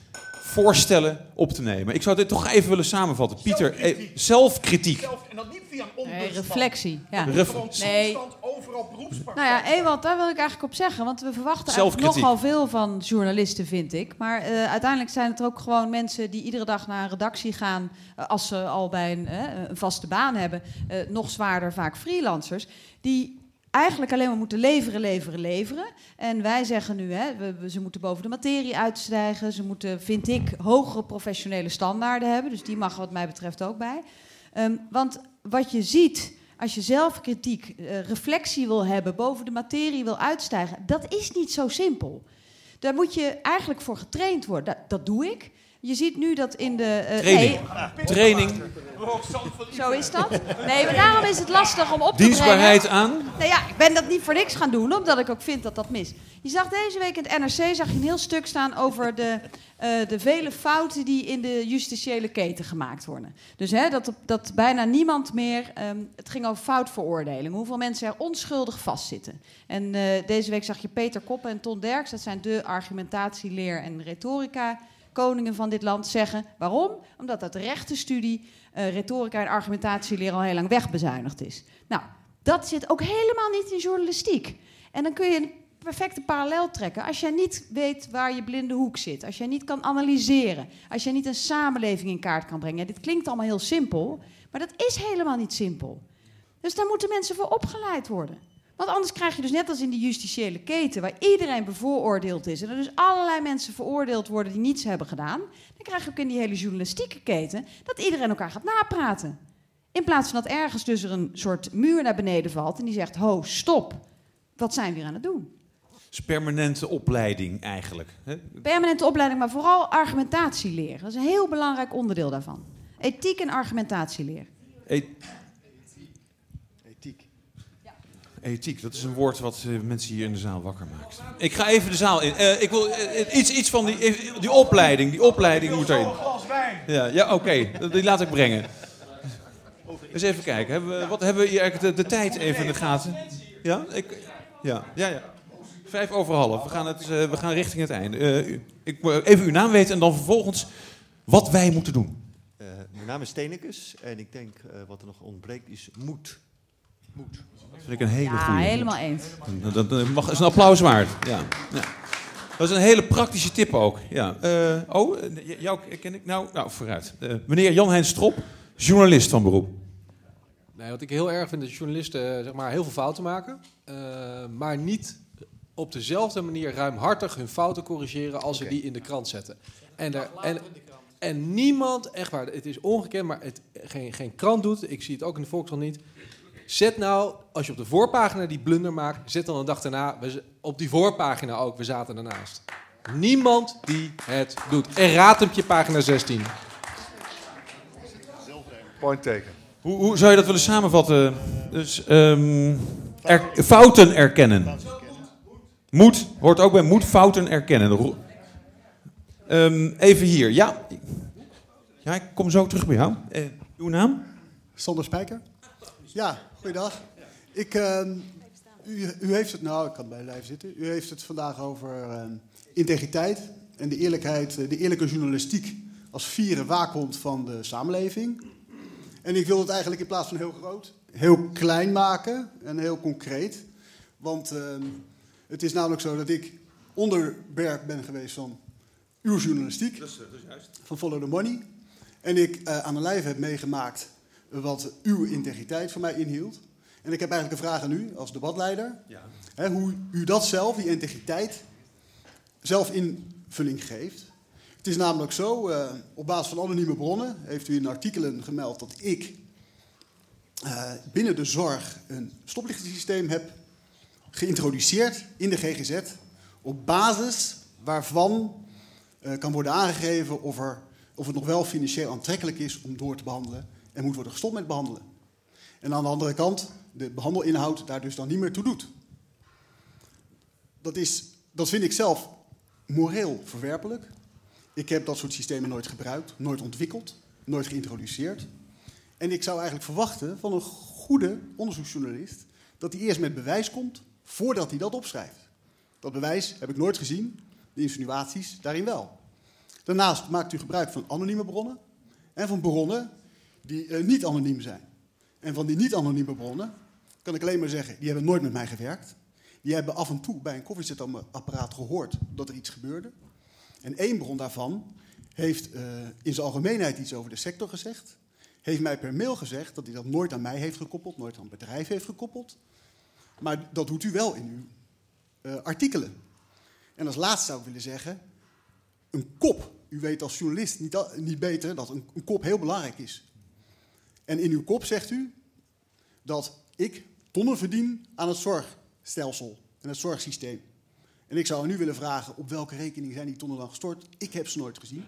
voorstellen op te nemen. Ik zou dit toch even willen samenvatten. Pieter, eh, zelfkritiek. Zelf, en dat niet via een Nee, reflectie. Ja. Ref- Nee. overal beroepspraktijk. Nou ja, Ewald, daar wil ik eigenlijk op zeggen. Want we verwachten eigenlijk nogal veel van journalisten, vind ik. Maar eh, uiteindelijk zijn het ook gewoon mensen die iedere dag naar een redactie gaan... eh, als ze al bij een, een vaste baan hebben. eh, nog zwaarder vaak freelancers. Die eigenlijk alleen maar moeten leveren, leveren, leveren. En wij zeggen nu, hè, ze moeten boven de materie uitstijgen. Ze moeten, vind ik, hogere professionele standaarden hebben. Dus die mag wat mij betreft ook bij. Ehm, want wat je ziet als je zelfkritiek, eh, reflectie wil hebben, boven de materie wil uitstijgen, dat is niet zo simpel. Daar moet je eigenlijk voor getraind worden. Dat, dat doe ik. Je ziet nu dat in de. eh, Training. nee, Training. zo is dat. Nee, maar daarom is het lastig om op te Dienstbaarheid brengen. aan. Nou ja, ik ben dat niet voor niks gaan doen, omdat ik ook vind dat dat mis. Je zag deze week in het NRC zag je een heel stuk staan over de, eh, de vele fouten die in de justitiële keten gemaakt worden. Dus hè, dat, dat bijna niemand meer. ehm, het ging over foutveroordeling. Hoeveel mensen er onschuldig vastzitten. En eh, deze week zag je Peter Koppen en Ton Derks, dat zijn de argumentatieleer en retorica. Koningen van dit land zeggen. Waarom? Omdat dat rechtenstudie, eh retorica en argumentatieleer al heel lang wegbezuinigd is. Nou, dat zit ook helemaal niet in journalistiek. En dan kun je een perfecte parallel trekken. Als jij niet weet waar je blinde hoek zit, als jij niet kan analyseren, als jij niet een samenleving in kaart kan brengen. Dit klinkt allemaal heel simpel, maar dat is helemaal niet simpel. Dus daar moeten mensen voor opgeleid worden. Want anders krijg je dus net als in die justitiële keten, waar iedereen bevooroordeeld is, en er dus allerlei mensen veroordeeld worden die niets hebben gedaan, dan krijg je ook in die hele journalistieke keten dat iedereen elkaar gaat napraten. In plaats van dat ergens dus er een soort muur naar beneden valt en die zegt: Ho, stop, wat zijn we hier aan het doen? is permanente opleiding eigenlijk. Hè? Permanente opleiding, maar vooral argumentatieleer. Dat is een heel belangrijk onderdeel daarvan. Ethiek en argumentatieleer. E- Ethiek. Ethiek, dat is een woord wat eh, mensen hier in de zaal wakker maakt. Ik ga even de zaal in. Eh, ik wil eh, iets, iets van die, die opleiding. Die opleiding moet erin. Ja, ja oké. Die laat ik brengen. Eens even kijken. Hebben we, wat hebben we hier eigenlijk de, de tijd even in de gaten? Ja, ik, ja, ja, ja. Vijf over half. We gaan, het, we gaan richting het einde. Eh, ik wil even uw naam weten en dan vervolgens wat wij moeten doen. Uh, mijn naam is Steenekes en ik denk uh, wat er nog ontbreekt is moed. Moed. Dat vind ik een hele ja, goede. helemaal eens. Dat, dat mag, is een applaus waard. Ja. ja. Dat is een hele praktische tip ook. Ja. Uh, oh, jou ken ik nou. Nou, vooruit. meneer Jan-Hein Strop, journalist van beroep. Nee, wat ik heel erg vind, is dat journalisten zeg maar, heel veel fouten maken. maar niet op dezelfde manier ruimhartig hun fouten corrigeren als ze die in de krant zetten. En, er, en, en niemand, echt waar, het is ongekend, maar het geen, geen krant doet, ik zie het ook in de Volkskrant niet. Zet nou, als je op de voorpagina die blunder maakt, zet dan een dag daarna we, op die voorpagina ook, we zaten ernaast. Niemand die het doet. En raad hem je pagina 16. Point taken. Hoe, hoe zou je dat willen samenvatten? Dus um, er, fouten erkennen. Moed hoort ook bij moed fouten erkennen. Um, even hier, ja. Ja, ik kom zo terug bij jou. Uh, uw naam? Sander Spijker. Ja, goeiedag. Ik, uh, u, u, heeft het, nou, ik kan bij lijf zitten. U heeft het vandaag over uh, integriteit en de eerlijkheid, de eerlijke journalistiek als vieren waakhond van de samenleving. En ik wil het eigenlijk in plaats van heel groot, heel klein maken en heel concreet. Want ehm, het is namelijk zo dat ik onderwerp ben geweest van uw journalistiek. Dat is, dat is juist. Van Follow the Money. En ik uh, aan mijn lijf heb meegemaakt wat uw integriteit voor mij inhield. En ik heb eigenlijk een vraag aan u als debatleider. Ja. Hè, hoe u dat zelf, die integriteit, zelf invulling geeft. Het is namelijk zo, uh, op basis van anonieme bronnen heeft u in artikelen gemeld dat ik uh, binnen de zorg een stoplichtensysteem heb geïntroduceerd in de GGZ op basis waarvan uh, kan worden aangegeven of, er, of het nog wel financieel aantrekkelijk is om door te behandelen en moet worden gestopt met behandelen. En aan de andere kant de behandelinhoud daar dus dan niet meer toe doet. Dat, is, dat vind ik zelf moreel verwerpelijk. Ik heb dat soort systemen nooit gebruikt, nooit ontwikkeld, nooit geïntroduceerd. En ik zou eigenlijk verwachten van een goede onderzoeksjournalist dat hij eerst met bewijs komt voordat hij dat opschrijft. Dat bewijs heb ik nooit gezien, de insinuaties daarin wel. Daarnaast maakt u gebruik van anonieme bronnen en van bronnen die uh, niet anoniem zijn. En van die niet-anonieme bronnen kan ik alleen maar zeggen, die hebben nooit met mij gewerkt. Die hebben af en toe bij een koffiezetapparaat gehoord dat er iets gebeurde. En één bron daarvan heeft uh, in zijn algemeenheid iets over de sector gezegd. Heeft mij per mail gezegd dat hij dat nooit aan mij heeft gekoppeld, nooit aan het bedrijf heeft gekoppeld. Maar dat doet u wel in uw uh, artikelen. En als laatste zou ik willen zeggen, een kop. U weet als journalist niet, niet beter dat een kop heel belangrijk is. En in uw kop zegt u dat ik tonnen verdien aan het zorgstelsel en het zorgsysteem. En ik zou nu willen vragen, op welke rekening zijn die tonnen dan gestort? Ik heb ze nooit gezien.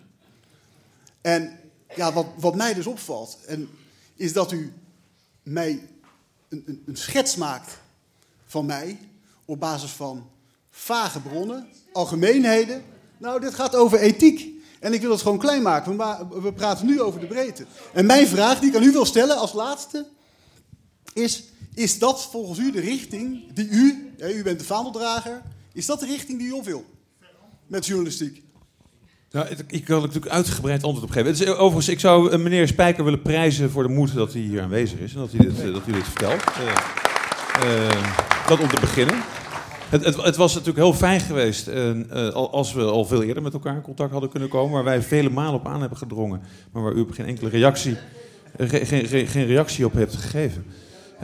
En ja, wat, wat mij dus opvalt, en, is dat u mij een, een, een schets maakt van mij op basis van vage bronnen, algemeenheden. Nou, dit gaat over ethiek. En ik wil het gewoon klein maken. We, we praten nu over de breedte. En mijn vraag, die ik aan u wil stellen als laatste, is: is dat volgens u de richting die u, u bent de vaandeldrager, is dat de richting die u op wil met journalistiek? Nou, ik er natuurlijk uitgebreid antwoord op geven. Is, overigens, ik zou uh, meneer Spijker willen prijzen voor de moed dat hij hier aanwezig is en dat hij dit, uh, dat hij dit vertelt. Dat om te beginnen. Het, het, het, was natuurlijk heel fijn geweest als we al veel eerder met elkaar in contact hadden kunnen komen, waar wij vele malen op aan hebben gedrongen, maar waar u geen enkele reactie, geen, reactie op hebt gegeven.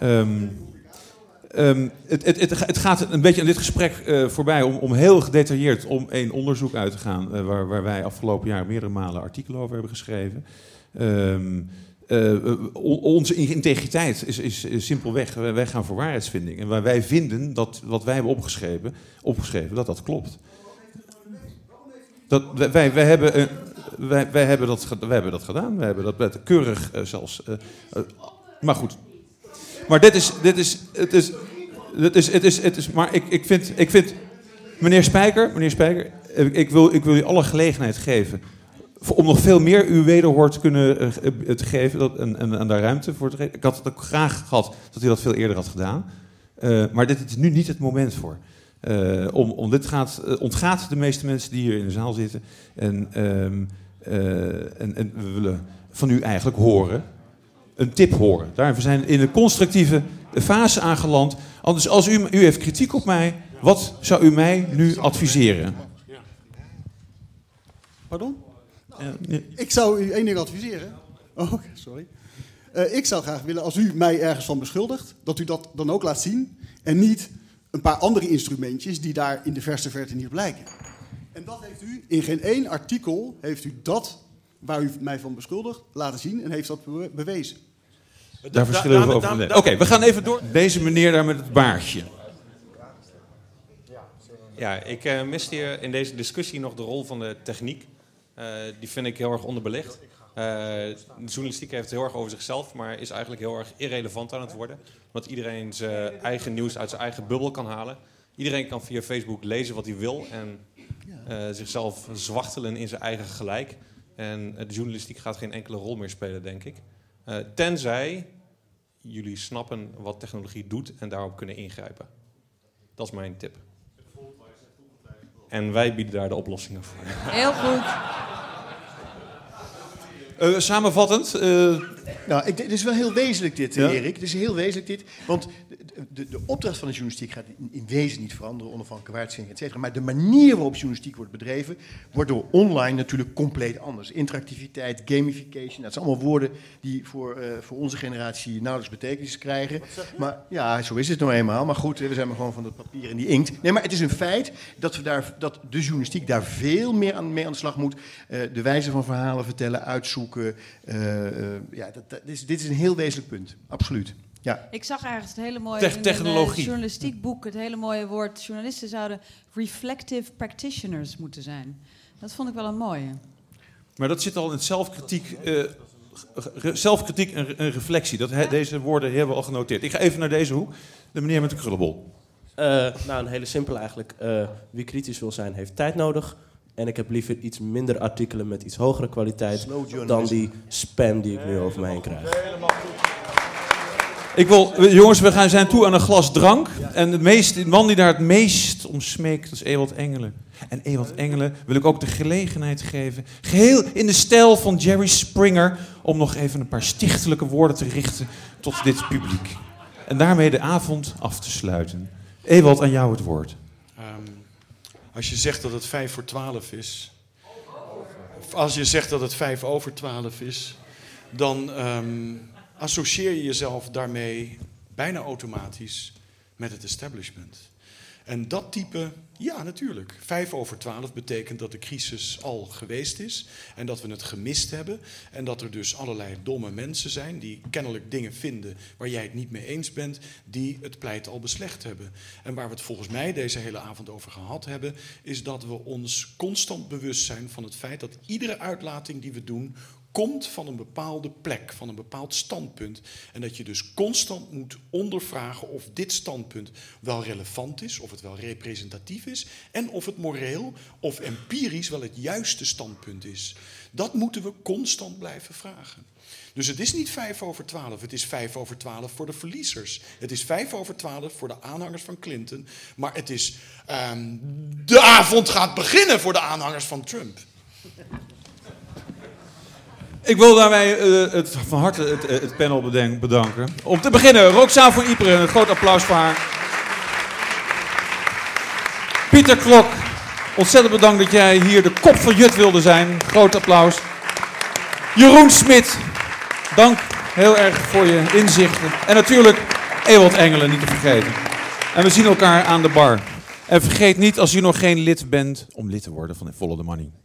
Um, het, het, gaat een beetje aan dit gesprek uh, voorbij om, om, heel gedetailleerd om één onderzoek uit te gaan, uh, waar, waar, wij afgelopen jaar meerdere malen artikelen over hebben geschreven. Um, uh, onze integriteit is, is, simpelweg, wij gaan voor waarheidsvinding. En waar wij vinden dat wat wij hebben opgeschreven, opgeschreven dat dat klopt. Dat, wij, wij, hebben, wij, wij, hebben dat, wij hebben dat gedaan, wij hebben dat keurig zelfs. maar goed, maar dit is, dit is, het is, het is, het is, het is, maar ik, ik vind, ik vind, meneer Spijker, meneer Spijker, ik wil, ik wil u alle gelegenheid geven om nog veel meer uw wederhoor te kunnen uh, te geven dat, en, en, daar ruimte voor te geven. Ik had het ook graag gehad dat u dat veel eerder had gedaan. Uh, maar dit is nu niet het moment voor. Uh, om, om dit gaat, ontgaat de meeste mensen die hier in de zaal zitten. En, um, Eh, en, en we willen van u eigenlijk horen, een tip horen. Daar, we zijn in de constructieve fase aangeland. Anders, als u, u heeft kritiek op mij, wat zou u mij nu adviseren? Pardon? Ik zou u één ding adviseren. Oh, oké, sorry. Eh, ik zou graag willen, als u mij ergens van beschuldigt, dat u dat dan ook laat zien. En niet een paar andere instrumentjes die daar in de verste verte niet blijken. En dat heeft u in geen één artikel, heeft u dat waar u mij van beschuldigt, laten zien en heeft dat bewezen. Daar verschillen we over. Oké, we gaan even door. Deze meneer daar met het baardje. Ja, ik uh, miste hier in deze discussie nog de rol van de techniek. Uh, die vind ik heel erg onderbelicht. Uh, de journalistiek heeft het heel erg over zichzelf, maar is eigenlijk heel erg irrelevant aan het worden. Omdat iedereen zijn eigen nieuws uit zijn eigen bubbel kan halen. Iedereen kan via Facebook lezen wat hij wil en zichzelf zwachtelen in zijn eigen gelijk. En de journalistiek gaat geen enkele rol meer spelen, denk ik. tenzij jullie snappen wat technologie doet en daarop kunnen ingrijpen. Dat is mijn tip. En wij bieden daar de oplossingen voor. Heel goed. Uh, samenvattend. Uh... Nou, ik, het is wel heel wezenlijk dit, ja? Erik. Het is heel wezenlijk dit. Want de, de opdracht van de journalistiek gaat in, in wezen niet veranderen, onafhankelijke waarheidsvinding, et cetera. Maar de manier waarop journalistiek wordt bedreven, wordt door online natuurlijk compleet anders. Interactiviteit, gamification, dat zijn allemaal woorden die voor, uh, voor onze generatie nauwelijks betekenis krijgen. Maar ja, zo is het nou eenmaal. Maar goed, we zijn maar gewoon van het papier en die inkt. Nee, maar het is een feit dat, we daar, dat de journalistiek daar veel meer aan, mee aan de slag moet. Uh, de wijze van verhalen vertellen, uitzoeken. Uh, ja, dat, dat is, dit is een heel wezenlijk punt. Absoluut. Ja. Ik zag ergens het hele mooie in een journalistiek boek, het hele mooie woord. Journalisten zouden reflective practitioners moeten zijn. Dat vond ik wel een mooie. Maar dat zit al in zelfkritiek, uh, zelfkritiek en, en reflectie. Dat he, deze woorden hebben we al genoteerd. Ik ga even naar deze hoek. De meneer met de krullenbol. Uh, nou, een hele simpele eigenlijk. Uh, wie kritisch wil zijn, heeft tijd nodig. En ik heb liever iets minder artikelen met iets hogere kwaliteit dan die spam die ik nu over me heen krijg. Ik wil, jongens, we gaan zijn toe aan een glas drank. En de, meest, de man die daar het meest om smeekt, dat is Ewald Engelen. En Ewald Engelen wil ik ook de gelegenheid geven, geheel in de stijl van Jerry Springer, om nog even een paar stichtelijke woorden te richten tot dit publiek. En daarmee de avond af te sluiten. Ewald, aan jou het woord. Um, als je zegt dat het vijf voor twaalf is, als je zegt dat het vijf over twaalf is, dan um, associeer je jezelf daarmee bijna automatisch met het establishment. En dat type, ja natuurlijk, vijf over twaalf betekent dat de crisis al geweest is en dat we het gemist hebben en dat er dus allerlei domme mensen zijn die kennelijk dingen vinden waar jij het niet mee eens bent, die het pleit al beslecht hebben. En waar we het volgens mij deze hele avond over gehad hebben, is dat we ons constant bewust zijn van het feit dat iedere uitlating die we doen komt van een bepaalde plek, van een bepaald standpunt. En dat je dus constant moet ondervragen of dit standpunt wel relevant is, of het wel representatief is en of het moreel of empirisch wel het juiste standpunt is. Dat moeten we constant blijven vragen. Dus het is niet vijf over twaalf, het is vijf over twaalf voor de verliezers. Het is vijf over twaalf voor de aanhangers van Clinton. Maar het is um, de avond gaat beginnen voor de aanhangers van Trump. Ik wil daarmee uh, het, van harte het, eh, panel bedanken. Om te beginnen, Roxane van Ypres, een groot applaus voor haar. Pieter Klok, ontzettend bedankt dat jij hier de kop van Jut wilde zijn. Groot applaus. Jeroen Smit, dank heel erg voor je inzichten. En natuurlijk Ewald Engelen, niet te vergeten. En we zien elkaar aan de bar. En vergeet niet, als u nog geen lid bent, om lid te worden van Follow the Money.